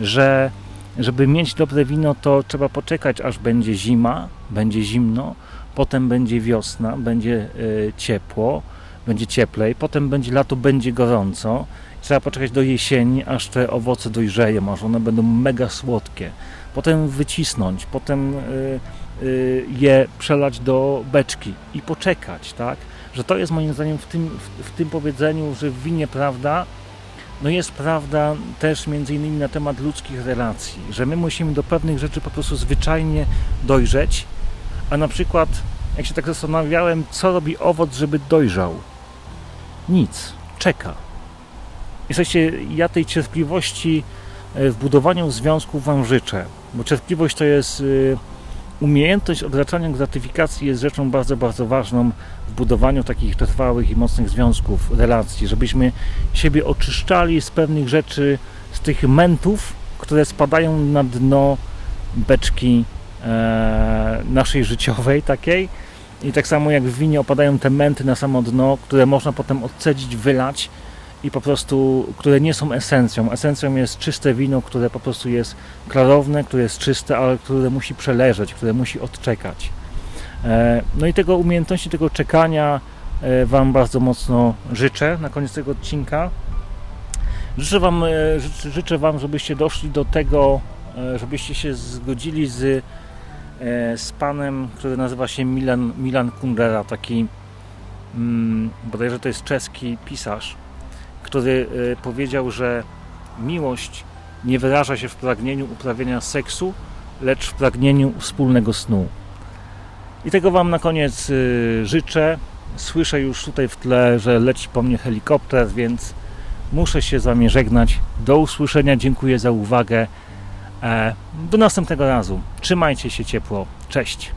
że żeby mieć dobre wino, to trzeba poczekać, aż będzie zima, będzie zimno, potem będzie wiosna, będzie y, ciepło, będzie cieplej, potem będzie lato, będzie gorąco. Trzeba poczekać do jesieni, aż te owoce dojrzeją, aż one będą mega słodkie. Potem wycisnąć, potem y, y, je przelać do beczki i poczekać, tak? Że to jest moim zdaniem w tym, w, w tym powiedzeniu, że w winie prawda, no jest prawda też między innymi na temat ludzkich relacji, że my musimy do pewnych rzeczy po prostu zwyczajnie dojrzeć, a na przykład jak się tak zastanawiałem, co robi owoc, żeby dojrzał? Nic, czeka. Słuchajcie, ja tej cierpliwości e, w budowaniu związków Wam życzę, bo cierpliwość to jest y, umiejętność odraczania gratyfikacji jest rzeczą bardzo, bardzo ważną w budowaniu takich trwałych i mocnych związków, relacji, żebyśmy siebie oczyszczali z pewnych rzeczy, z tych mentów, które spadają na dno beczki e, naszej życiowej takiej. I tak samo jak w winie opadają te męty na samo dno, które można potem odcedzić, wylać i po prostu, które nie są esencją. Esencją jest czyste wino, które po prostu jest klarowne, które jest czyste, ale które musi przeleżeć, które musi odczekać. E, No i tego umiejętności, tego czekania e, Wam bardzo mocno życzę na koniec tego odcinka. Życzę Wam, e, życzę, Wam żebyście doszli do tego, żebyście się zgodzili z, z panem, który nazywa się Milan, Milan Kundera, taki mm, bodajże to jest czeski pisarz, który e, powiedział, że miłość nie wyraża się w pragnieniu uprawiania seksu, lecz w pragnieniu wspólnego snu. I tego Wam na koniec y, życzę. Słyszę już tutaj w tle, że leci po mnie helikopter, więc muszę się z Wami żegnać. Do usłyszenia, dziękuję za uwagę. E, Do następnego razu. Trzymajcie się ciepło. Cześć.